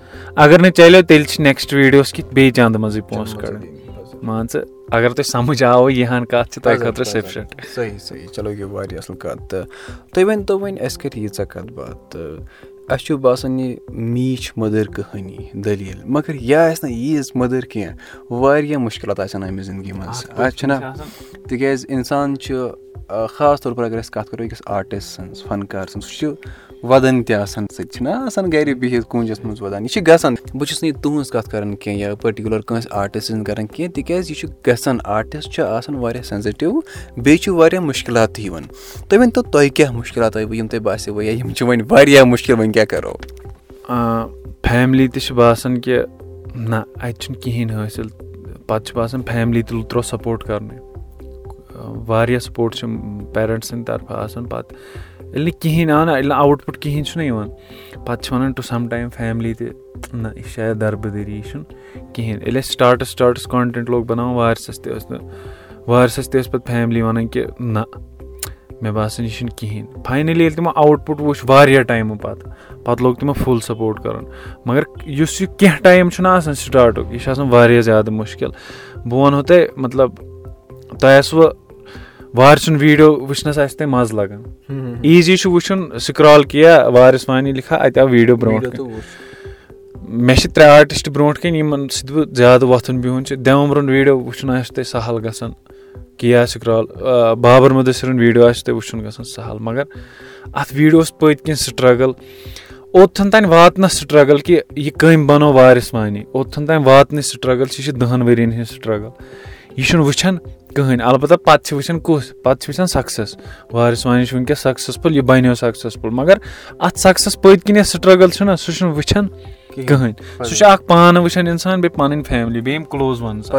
Speaker 3: اگر نہٕ چَلیو تیٚلہِ چھِ نٮ۪کسٹ ویٖڈیوَس کِتھ بیٚیہِ چَندٕ منٛزٕے پونٛسہٕ کَڑٕنۍ مان ژٕ اگر تۄہہِ سَمٕجھ آو یہِ ہن کَتھ چھِ تۄہہِ خٲطرٕ سِفشَنٹ
Speaker 2: صحیح صحیح چلو یہِ واریاہ اَصٕل کَتھ تہٕ تُہۍ ؤنۍتو وۄنۍ اَسہِ کَرِ ییٖژاہ کَتھ باتھ تہٕ اَسہِ چھُ باسان یہِ میٖچھ مٔدٕر کٕہٲنی دٔلیٖل مگر یہِ آسہِ نہٕ ییٖژ مٔدٕر کینٛہہ واریاہ مُشکِلات آسن آمٕتۍ زِندگی منٛز اَتھ چھِنہ تِکیٛازِ اِنسان چھُ خاص طور پر اگر أسۍ کَتھ کَرو أکِس آرٹِسٹ سٕنٛز فَنکار سٕنٛز سُہ چھُ وَدان تہِ آسان سُہ تہِ چھِنہ آسان گَرِ بِہِتھ کوٗنٛجَس منٛز وَدان یہِ چھِ گژھان۔ بہٕ چھُس نہٕ یہِ تُہٕنٛز کَتھ کَران کینٛہہ یا پٔٹِکیوٗلَر کٲنٛسہِ آرٹِسٹ سٕنٛز کَران کینٛہہ تِکیٛازِ یہِ چھُ گژھان۔ آرٹِسٹ چھُ آسان واریاہ سٮ۪نزِٹِو بیٚیہِ چھُ واریاہ مُشکِلات تہِ یِوان۔ تُہۍ ؤنۍتو تۄہہِ کیٛاہ مُشکِلات آیوٕ یِم تۄہہِ باسیو یا یِم چھِ وۄنۍ واریاہ مُشکِل وۄنۍ کیٛاہ کَرو؟
Speaker 3: فیملی تہِ چھِ باسان کہِ نہ اَتہِ چھُنہٕ کِہیٖنۍ حٲصِل۔ پَتہٕ چھُ باسان فیملی تہِ ترٛوو سَپوٹ کَرنُے واریاہ سپوٹ چھِ پیرَنٛٹ سٕنٛدِ طرفہٕ آسان پَتہٕ ییٚلہِ نہٕ کِہیٖنۍ نہ ییٚلہِ نہٕ آوُٹ پُٹ کِہیٖنۍ چھُنہ یِوان پَتہٕ چھِ وَنان ٹُو سَم ٹایم فیملی تہِ نہ یہِ شاید دَربٕدٔری یہِ چھُنہٕ کِہیٖنۍ۔ ییٚلہِ اَسہِ سٹاٹَس سٹاٹَس کانٹٮ۪نٛٹ لوگ بَناوُن وارِسَس تہِ ٲس نہٕ وارِسَس تہِ ٲس پَتہٕ فیملی وَنان کہِ نہ مےٚ باسان یہِ چھُنہٕ کِہیٖنۍ۔ فاینٔلی ییٚلہِ تِمو آوُٹ پُٹ وٕچھ واریاہ ٹایمہٕ پَتہٕ پَتہٕ لوگ تِمو فُل سَپوٹ کَرُن۔ مگر یُس یہِ کینٛہہ ٹایم چھُنہ آسان سِٹاٹُک یہِ چھُ آسان واریاہ زیادٕ مُشکِل۔ بہٕ وَنہو تۄہہِ مطلب تۄہہِ آسوٕ وارِ سُنٛد ویٖڈیو وٕچھنَس آسہِ تۄہہِ مَزٕ لَگان ایٖزی چھُ وٕچھُن سِکرال کیٚنٛہہ وارِس وانی لِکھا اَتہِ آو ویٖڈیو برونٛٹھ مےٚ چھِ ترٛےٚ آرٹِسٹ برونٛٹھ کَنۍ یِمَن سۭتۍ بہٕ زیادٕ وۄتھُن بِہُن چھُ دٮ۪وَمبرُن ویٖڈیو وٕچھُن آسہِ تۄہہِ سَہل گژھان کِیا سِکرال بابر مُدثِرُن ویٖڈیو آسہِ تۄہہِ وٕچھُن گژھان سَہل مگر اَتھ ویٖڈیوَس پٔتۍ کِنۍ سٕٹرٛگٕل اوٚتتھَن تانۍ واتنَس سٕٹرٛگٕل کہِ یہِ کٔمۍ بَنو وارِس وانی اوٚتتھَن تانۍ واتنٕچ سٕٹرٛگٕل چھِ یہِ چھِ دَہَن ؤرِیَن ہِنٛز سٕٹرٛگٕل یہِ چھُنہٕ وٕچھان کٕہٕنۍ البتہ پَتہٕ چھِ وٕچھان کُس پَتہٕ چھِ وٕچھان سَکسَس وارِس وانی چھُ وٕنکٮ۪س سَکسَسفُل یہِ بَنیو سَکسَسفُل مگر اَتھ سَکسَس پٔتۍ کِنۍ یۄس سٕٹرٛگٕل چھُنہ سُہ چھُنہٕ وٕچھان کٕہٕنۍ سُہ چھُ اکھ پانہٕ وٕچھان اِنسان بیٚیہِ پَنٕنۍ فیملی بیٚیہِ یِم کٕلوز وَنٕز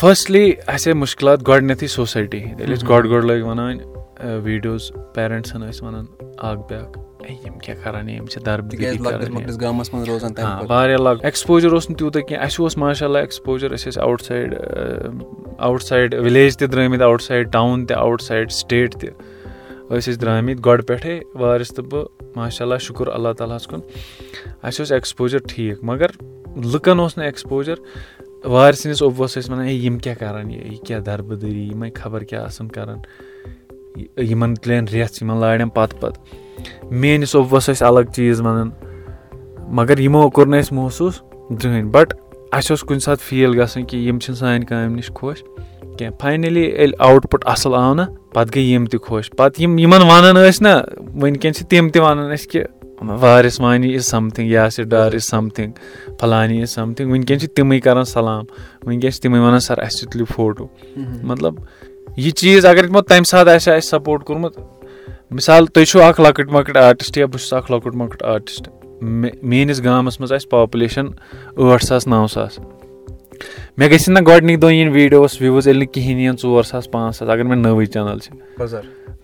Speaker 3: فٔسٹلی اَسے مُشکِلات گۄڈٕنیٚتھٕے سوسایٹی ہِنٛدۍ ییٚلہِ أسۍ گۄڈٕ گۄڈٕ لٲگۍ وَنان ویٖڈیوز پیرَنٹسَن ٲسۍ وَنان اکھ بیٛاکھ. ہے یِم کیٛاہ کَران یِم چھِ واریاہ لۄکُٹ۔ ایٚکٕسپوجَر اوس نہٕ تیوٗتاہ کینٛہہ۔ اَسہِ اوس ماشاء اللہ ایٚکٕسپوجَر أسۍ ٲسۍ outside outside village تہِ درٛٲمٕتۍ آوُٹ سایڈ ٹاوُن تہِ آوُٹ سایڈ سٹیٹ تہِ ٲسۍ أسۍ درٛامٕتۍ گۄڈٕ پٮ۪ٹھَے وارِس تہٕ بہٕ ماشاء اللہ شُکُر اللہ تعالیٰ ہَس کُن۔ اَسہِ اوس ایٚکٕسپوجَر ٹھیٖک مگر لُکَن اوس نہٕ ایٚکٕسپوجَر وارِ سٕنٛدِس اوٚبوَس ٲسۍ وَنان ہے یِم کیٛاہ کَران یہِ یہِ کیٛاہ دَربٕدٔری یِمَے خبر کیٛاہ آسان کَران یِمَن تُلن رٮ۪تھ یِمَن لارٮ۪ن پَتہٕ پَتہٕ۔ میٲنِس اوٚبوَس ٲسۍ الگ چیٖز وَنان مگر یِمو کوٚر نہٕ اَسہِ محسوٗس زٕہٕنۍ۔ بَٹ اَسہِ اوس کُنہِ ساتہٕ فیٖل گژھان کہِ یِم چھِنہٕ سانہِ کامہِ نِش خۄش کینٛہہ۔ فاینٔلی ییٚلہِ آوُٹ پُٹ اَصٕل آو نہ پَتہٕ گٔے یِم تہِ خۄش۔ پَتہٕ یِم یِمَن وَنان ٲسۍ نہ وٕنکٮ۪ن چھِ تِم تہِ وَنان أسۍ کہِ Waris Wani is something Yasir Dar is something فَلانی is something وٕنکٮ۪ن چھِ تِمٕے کَران سَلام۔ وٕنکٮ۪ن چھِ تِمٕے وَنان سَر اَسہِ تہِ تُلِو فوٹوٗ مطلب یہِ چیٖز اگر تِمو تَمہِ ساتہٕ آسہِ ہا اَسہِ سَپوٹ کوٚرمُت مِثال تُہۍ چھُو اَکھ لۄکٕٹۍ مۄکٕٹۍ آرٹِسٹ یا بہٕ چھُس اَکھ لۄکُٹ مۄکُٹ آرٹِسٹ مےٚ میٲنِس گامَس منٛز آسہِ پاپُلیشَن ٲٹھ ساس نَو ساس۔ مےٚ گژھن نہ گۄڈنِکۍ دۄہ یِنۍ ویٖڈیووَس وِوٕز ییٚلہِ نہٕ کِہیٖنۍ یِن ژور ساس پانٛژھ ساس اگر مےٚ نٔوٕے چَنَل چھِ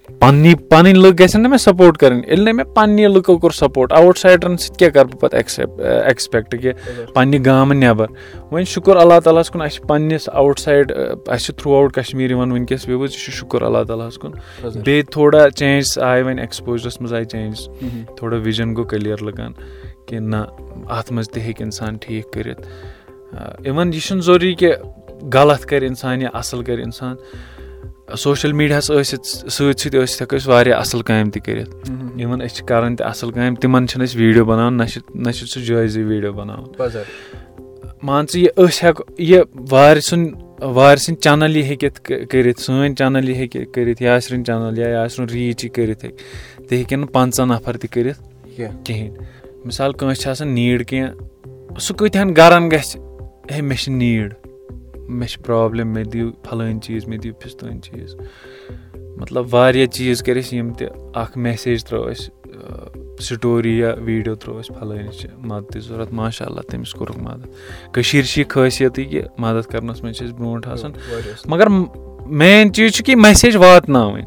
Speaker 3: پَننی پَنٕنۍ لُکھ گژھن نہ مےٚ سَپوٹ کَرٕنۍ ییٚلہِ نہٕ مےٚ پَننہِ لُکو کوٚر سَپوٹ آوُٹ سایڈرَن سۭتۍ کیاہ کَرٕ بہٕ پَتہٕ ایٚکسیپ ایٚکٕسپیکٹ کہِ پَننہِ گامہٕ نیٚبَر وۄنۍ شُکُر اللہ تعالیٰ ہَس کُن اَسہِ چھِ پَننِس آوُٹ سایڈ اَسہِ چھِ تھرٛوٗ آوُٹ کَشمیٖر یِوان وٕنکیٚس وِوٕز یہِ چھُ شُکُر اللہ تعالیٰ ہَس کُن بیٚیہِ تھوڑا چینٛجِز آیہِ وۄنۍ ایٚکٕسپوجرَس منٛز آیہِ چینٛجِز تھوڑا وِجَن گوٚو کٔلیر لُکَن کہِ نہ اَتھ منٛز تہِ ہیٚکہِ اِنسان ٹھیٖک کٔرِتھ اِوٕن یہِ چھُنہٕ ضروٗری کہِ غلط کَرِ اِنسان یا اَصٕل کَرِ اِنسان سوشَل میٖڈیاہَس ٲسِتھ سۭتۍ سۭتۍ ٲسِتھ ہٮ۪کو أسۍ واریاہ اَصٕل کامہِ تہِ کٔرِتھ۔ اِوٕن أسۍ چھِ کَران تہِ اَصٕل کامہِ تِمَن چھِنہٕ أسۍ ویٖڈیو بَناوان نہ چھِ نہ چھِ سُہ جٲیزٕے ویٖڈیو بَناوان۔ مان ژٕ یہِ أسۍ ہٮ۪کو یہِ وارِ سُنٛد وارِ سٕنٛدۍ چَنَل یہِ ہیٚکِتھ کٔرِتھ سٲنۍ چَنَل یہِ ہیٚکہِ کٔرِتھ یاسرٕنۍ چَنَل یا یاسرُن ریٖچ یہِ کٔرِتھ ہیٚکہِ۔ تہِ ہیٚکن نہٕ پنٛژاہ نَفر تہِ کٔرِتھ کِہیٖنۍ۔ مِثال کٲنٛسہِ چھِ آسان نیٖڈ کینٛہہ سُہ کۭتِہَن گَرَن گژھِ ہے مےٚ چھِ نیٖڈ مےٚ چھِ پرٛابلِم مےٚ دِیِو پھَلٲنۍ چیٖز مےٚ دِیِو فِستٲنۍ چیٖز۔ مطلب واریاہ چیٖز کٔرۍ اَسہِ یِم تہِ اَکھ میسیج ترٛٲو اَسہِ سٹوری یا ویٖڈیو ترٛوو اَسہِ فَلٲنِس چھِ مَدتٕچ ضوٚرَتھ ماشاء اللہ تٔمِس کوٚرُکھ مَدد۔ کٔشیٖر چھِ یہِ خٲصیتٕے کہِ مَدد کَرنَس منٛز چھِ أسۍ برونٛٹھ آسان۔ مگر مین چیٖز چھُ کہِ میسیج واتناوٕنۍ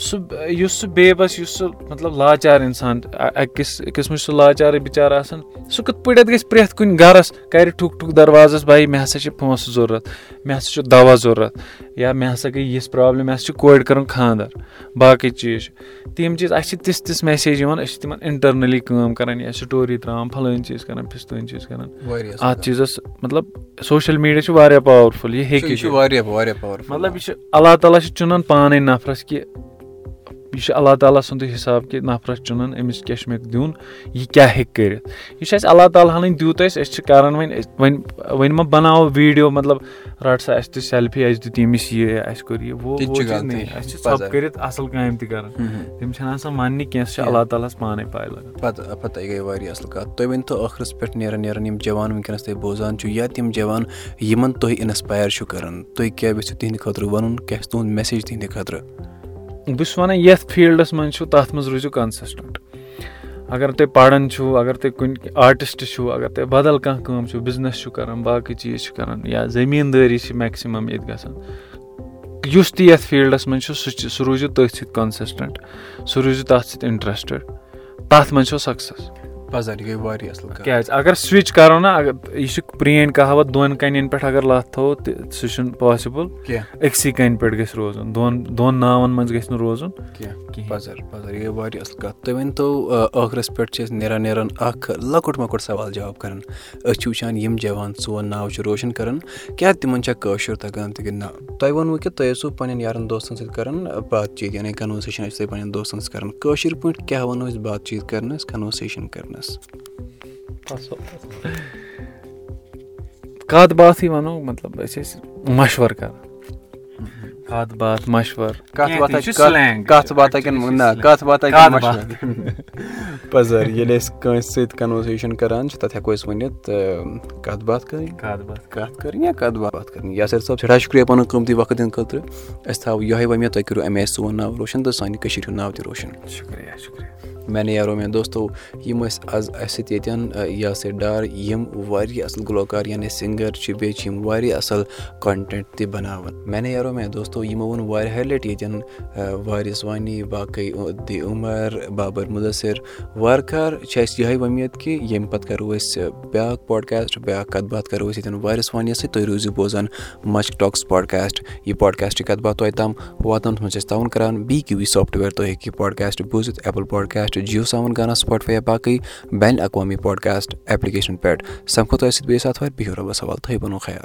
Speaker 3: سُہ یُس سُہ بے بَس یُس سُہ مطلب لاچار اِنسان أکِس قٕسمٕچ سُہ لاچارٕے بِچارٕ آسان سُہ کِتھ پٲٹھۍ گژھِ پرٛٮ۪تھ کُنہِ گرَس کَرِ ٹھُک ٹھُک دروازَس بھاے مےٚ ہسا چھِ پونٛسہٕ ضوٚرَتھ مےٚ ہسا چھُ دوا ضوٚرَتھ یا مےٚ ہسا گٔے یِژھ پرٛابلِم مےٚ ہسا چھُ کورِ کَرُن خانٛدر باقٕے چیٖز چھِ۔ تِم چیٖز اَسہِ چھِ تِژھ تِژھ میسیج یِوان أسۍ چھِ تِمن اِنٹرنٔلی کٲم کران یا سٹوری تراوان فلٲنۍ چیٖز کران فِستٲنۍ چیٖز کران۔ اَتھ چیٖزَس مطلب سوشَل میٖڈیا چھُ واریاہ پاورفُل یہِ ہیٚکہِ مطلب یہِ چھُ اللہ تعالیٰ چھُ چُنان پانے نفرَس کہِ یہِ چھُ اللہ تعالیٰ سُنٛدُے حِساب کہِ نفرَس چُنان أمِس کیاہ چھُ مےٚ دیُن یہِ کیاہ ہیٚکہِ کٔرِتھ؟ یہِ چھُ اَسہِ اللہ تعالیٰ ہنٕے دیُت اَسہِ أسۍ چھِ کران وۄنۍ وۄنۍ وۄنۍ مہ بَناوو ویٖڈیو مطلب رَٹ سا اَسہِ تہِ سیلفی اَسہِ دیُت ییٚمِس یہِ اَسہِ کوٚر یہِ اَسہِ چھِ ژھۄپہٕ کٔرِتھ اَصٕل کامہِ تہِ کران۔ تِم چھِنہٕ آسان وَننہِ کیٚنٛہہ سُہ چھُ اللہ تعالیٰ ہَس پانے پاے لگان۔
Speaker 2: پَتہٕ پَتہٕ گٔے واریاہ اَصٕل کَتھ۔ تُہۍ ؤنۍ تو ٲخرَس پٮ۪ٹھ نیران نیران یِم جوان وٕنکیٚنَس تُہۍ بوزان چھِو یا تِم جوان یِمن تُہۍ اِنسپایر چھِو کران؟ تُہۍ کیاہ یژھِو تِہنٛدِ خٲطرٕ وَنُن کیاہ چھُ تُہُنٛد میسیج تِہنٛدِ خٲطرٕ
Speaker 3: بہٕ چھُس وَنان یَتھ فیٖلڈَس منٛز چھُ تَتھ منٛز روٗزِو کَنسِسٹنٛٹ اَگر تُہۍ پَران چھُو اَگر تُہۍ کُنہِ آرٹِسٹ چھُو اَگر تُہۍ بدل کانٛہہ کٲم چھُو بِزنس چھُو کران باقٕے چیٖز چھِ کران یا زٔمیٖندٲری چھِ میکسِمم ییٚتہِ گژھان. یُس تہِ یَتھ فیٖلڈَس منٛز چھُ سُہ چھُ سُہ روٗزِو تٔتھۍ سۭتۍ کَنسِسٹنٛٹ سُہ روٗزِو تَتھ سۭتۍ اِنٹرَسٹٕڈ تَتھ منٛز چھو سَکسیس کیازِ اَگر سُوِچ کَرو نہ اَگر یہِ چھِ پرٲنۍ کَہاوت دۄن کَنٮ۪ن پٮ۪ٹھ اَگر لَتھ تھاوو تہٕ سُہ چھُنہٕ پاسِبٕل
Speaker 2: کیٚنٛہہ۔
Speaker 3: أکسٕے کَنہِ پٮ۪ٹھ گژھِ روزُن دۄن دۄن ناوَن منٛز گژھِ نہٕ روزُن
Speaker 2: پَزر پَزر یہِ گٔے واریاہ اَصٕل کَتھ۔ تُہۍ ؤنۍ تو ٲخرَس پٮ۪ٹھ چھِ أسۍ نیران نیران اکھ لۄکُٹ مۄکُٹ سوال جواب کران۔ أسۍ چھِ وٕچھان یِم جوان سون ناو چھُ روشَن کران کیاہ تِمن چھا کٲشُر تَگان تہِ کِنہٕ نہ؟ تۄہہِ ووٚنوُ کہِ تُہۍ ٲسِو پَنٕنٮ۪ن یارَن دوستن سۭتۍ کران بات چیٖت یعنی کَنوَرسیشن ٲسۍ تُہۍ پَنٕنٮ۪ن دوستن سۭتۍ کران۔ کٲشِر پٲٹھۍ کیاہ وَنو أسۍ بات چیٖت کرنَس کَنوَرسیشن کرنَس
Speaker 3: کَتھ باتھٕے وَنو مطلب أسۍ ٲسۍ مَشوَر کران کَتھ باتھ مَشوَر
Speaker 2: پَزر ییٚلہِ أسۍ کٲنٛسہِ سۭتۍ کَنوَرسیشن کران چھِ تَتھ ہٮ۪کو أسۍ ؤنِتھ کَتھ باتھ کَرٕنۍ کَتھ کَرٕنۍ یا کَتھ باتھ کَرٕنۍ یاسر صٲب سٮ۪ٹھاہ شُکرِیا پَنُن قۭمتی وقت دِنہٕ خٲطرٕ أسۍ تھاوو یِہوے وۄمید تُہۍ کٔرِو اَمہِ آیہِ سون ناو روشَن تہٕ سانہِ کٔشیٖرِ ہُنٛد ناو تہِ روشَن
Speaker 3: شُکرِیا شُکریہ
Speaker 2: میانے یارو میانہِ دوستو یِم ٲسۍ آز اَسہِ سۭتۍ ییٚتٮ۪ن یاسر ڈار یِم واریاہ اَصٕل گُلوکار یعنی سِنٛگَر چھِ بیٚیہِ چھِ یِم واریاہ اَصٕل کَنٹٮ۪نٹ تہِ بَناوان۔ میانے یارو میانہِ دوستو یِمو ووٚن واریاہہِ لَٹہِ ییٚتٮ۪ن وارِس وانی باقٕے دِ عُمر بابر مُدثر۔ وارٕ کار چھِ اَسہِ یِہوے وۄمید کہِ ییٚمہِ پَتہٕ کَرو أسۍ بیٛاکھ پاڈکاسٹ بیٛاکھ کَتھ باتھ کَرو أسۍ ییٚتٮ۪ن وارِس وانی سۭتۍ تُہۍ روٗزِو بوزان مَچ ٹاکٕس پاڈکاسٹ یہِ کَتھ باتھ توتہِ تام واتنَس منٛز چھِ أسۍ تاوُن کَران۔ بی کیوٗ وی سافٹوِیَر تُہۍ ہیٚکِو یہِ پاڈکاسٹ بوٗزِتھ ایپٕل پاڈکاسٹ جِیو ساوُن گانا سٕپاٹفاے یا باقٕے بین الاقوامی پاڈکاسٹ ایپلِکیشن پٮ۪ٹھ سَمکھو تۄہہِ سۭتۍ بیٚیہِ ساتہٕ وارٕ بِہِو رۄبَس سوال تھٲیِو پَنُن خیال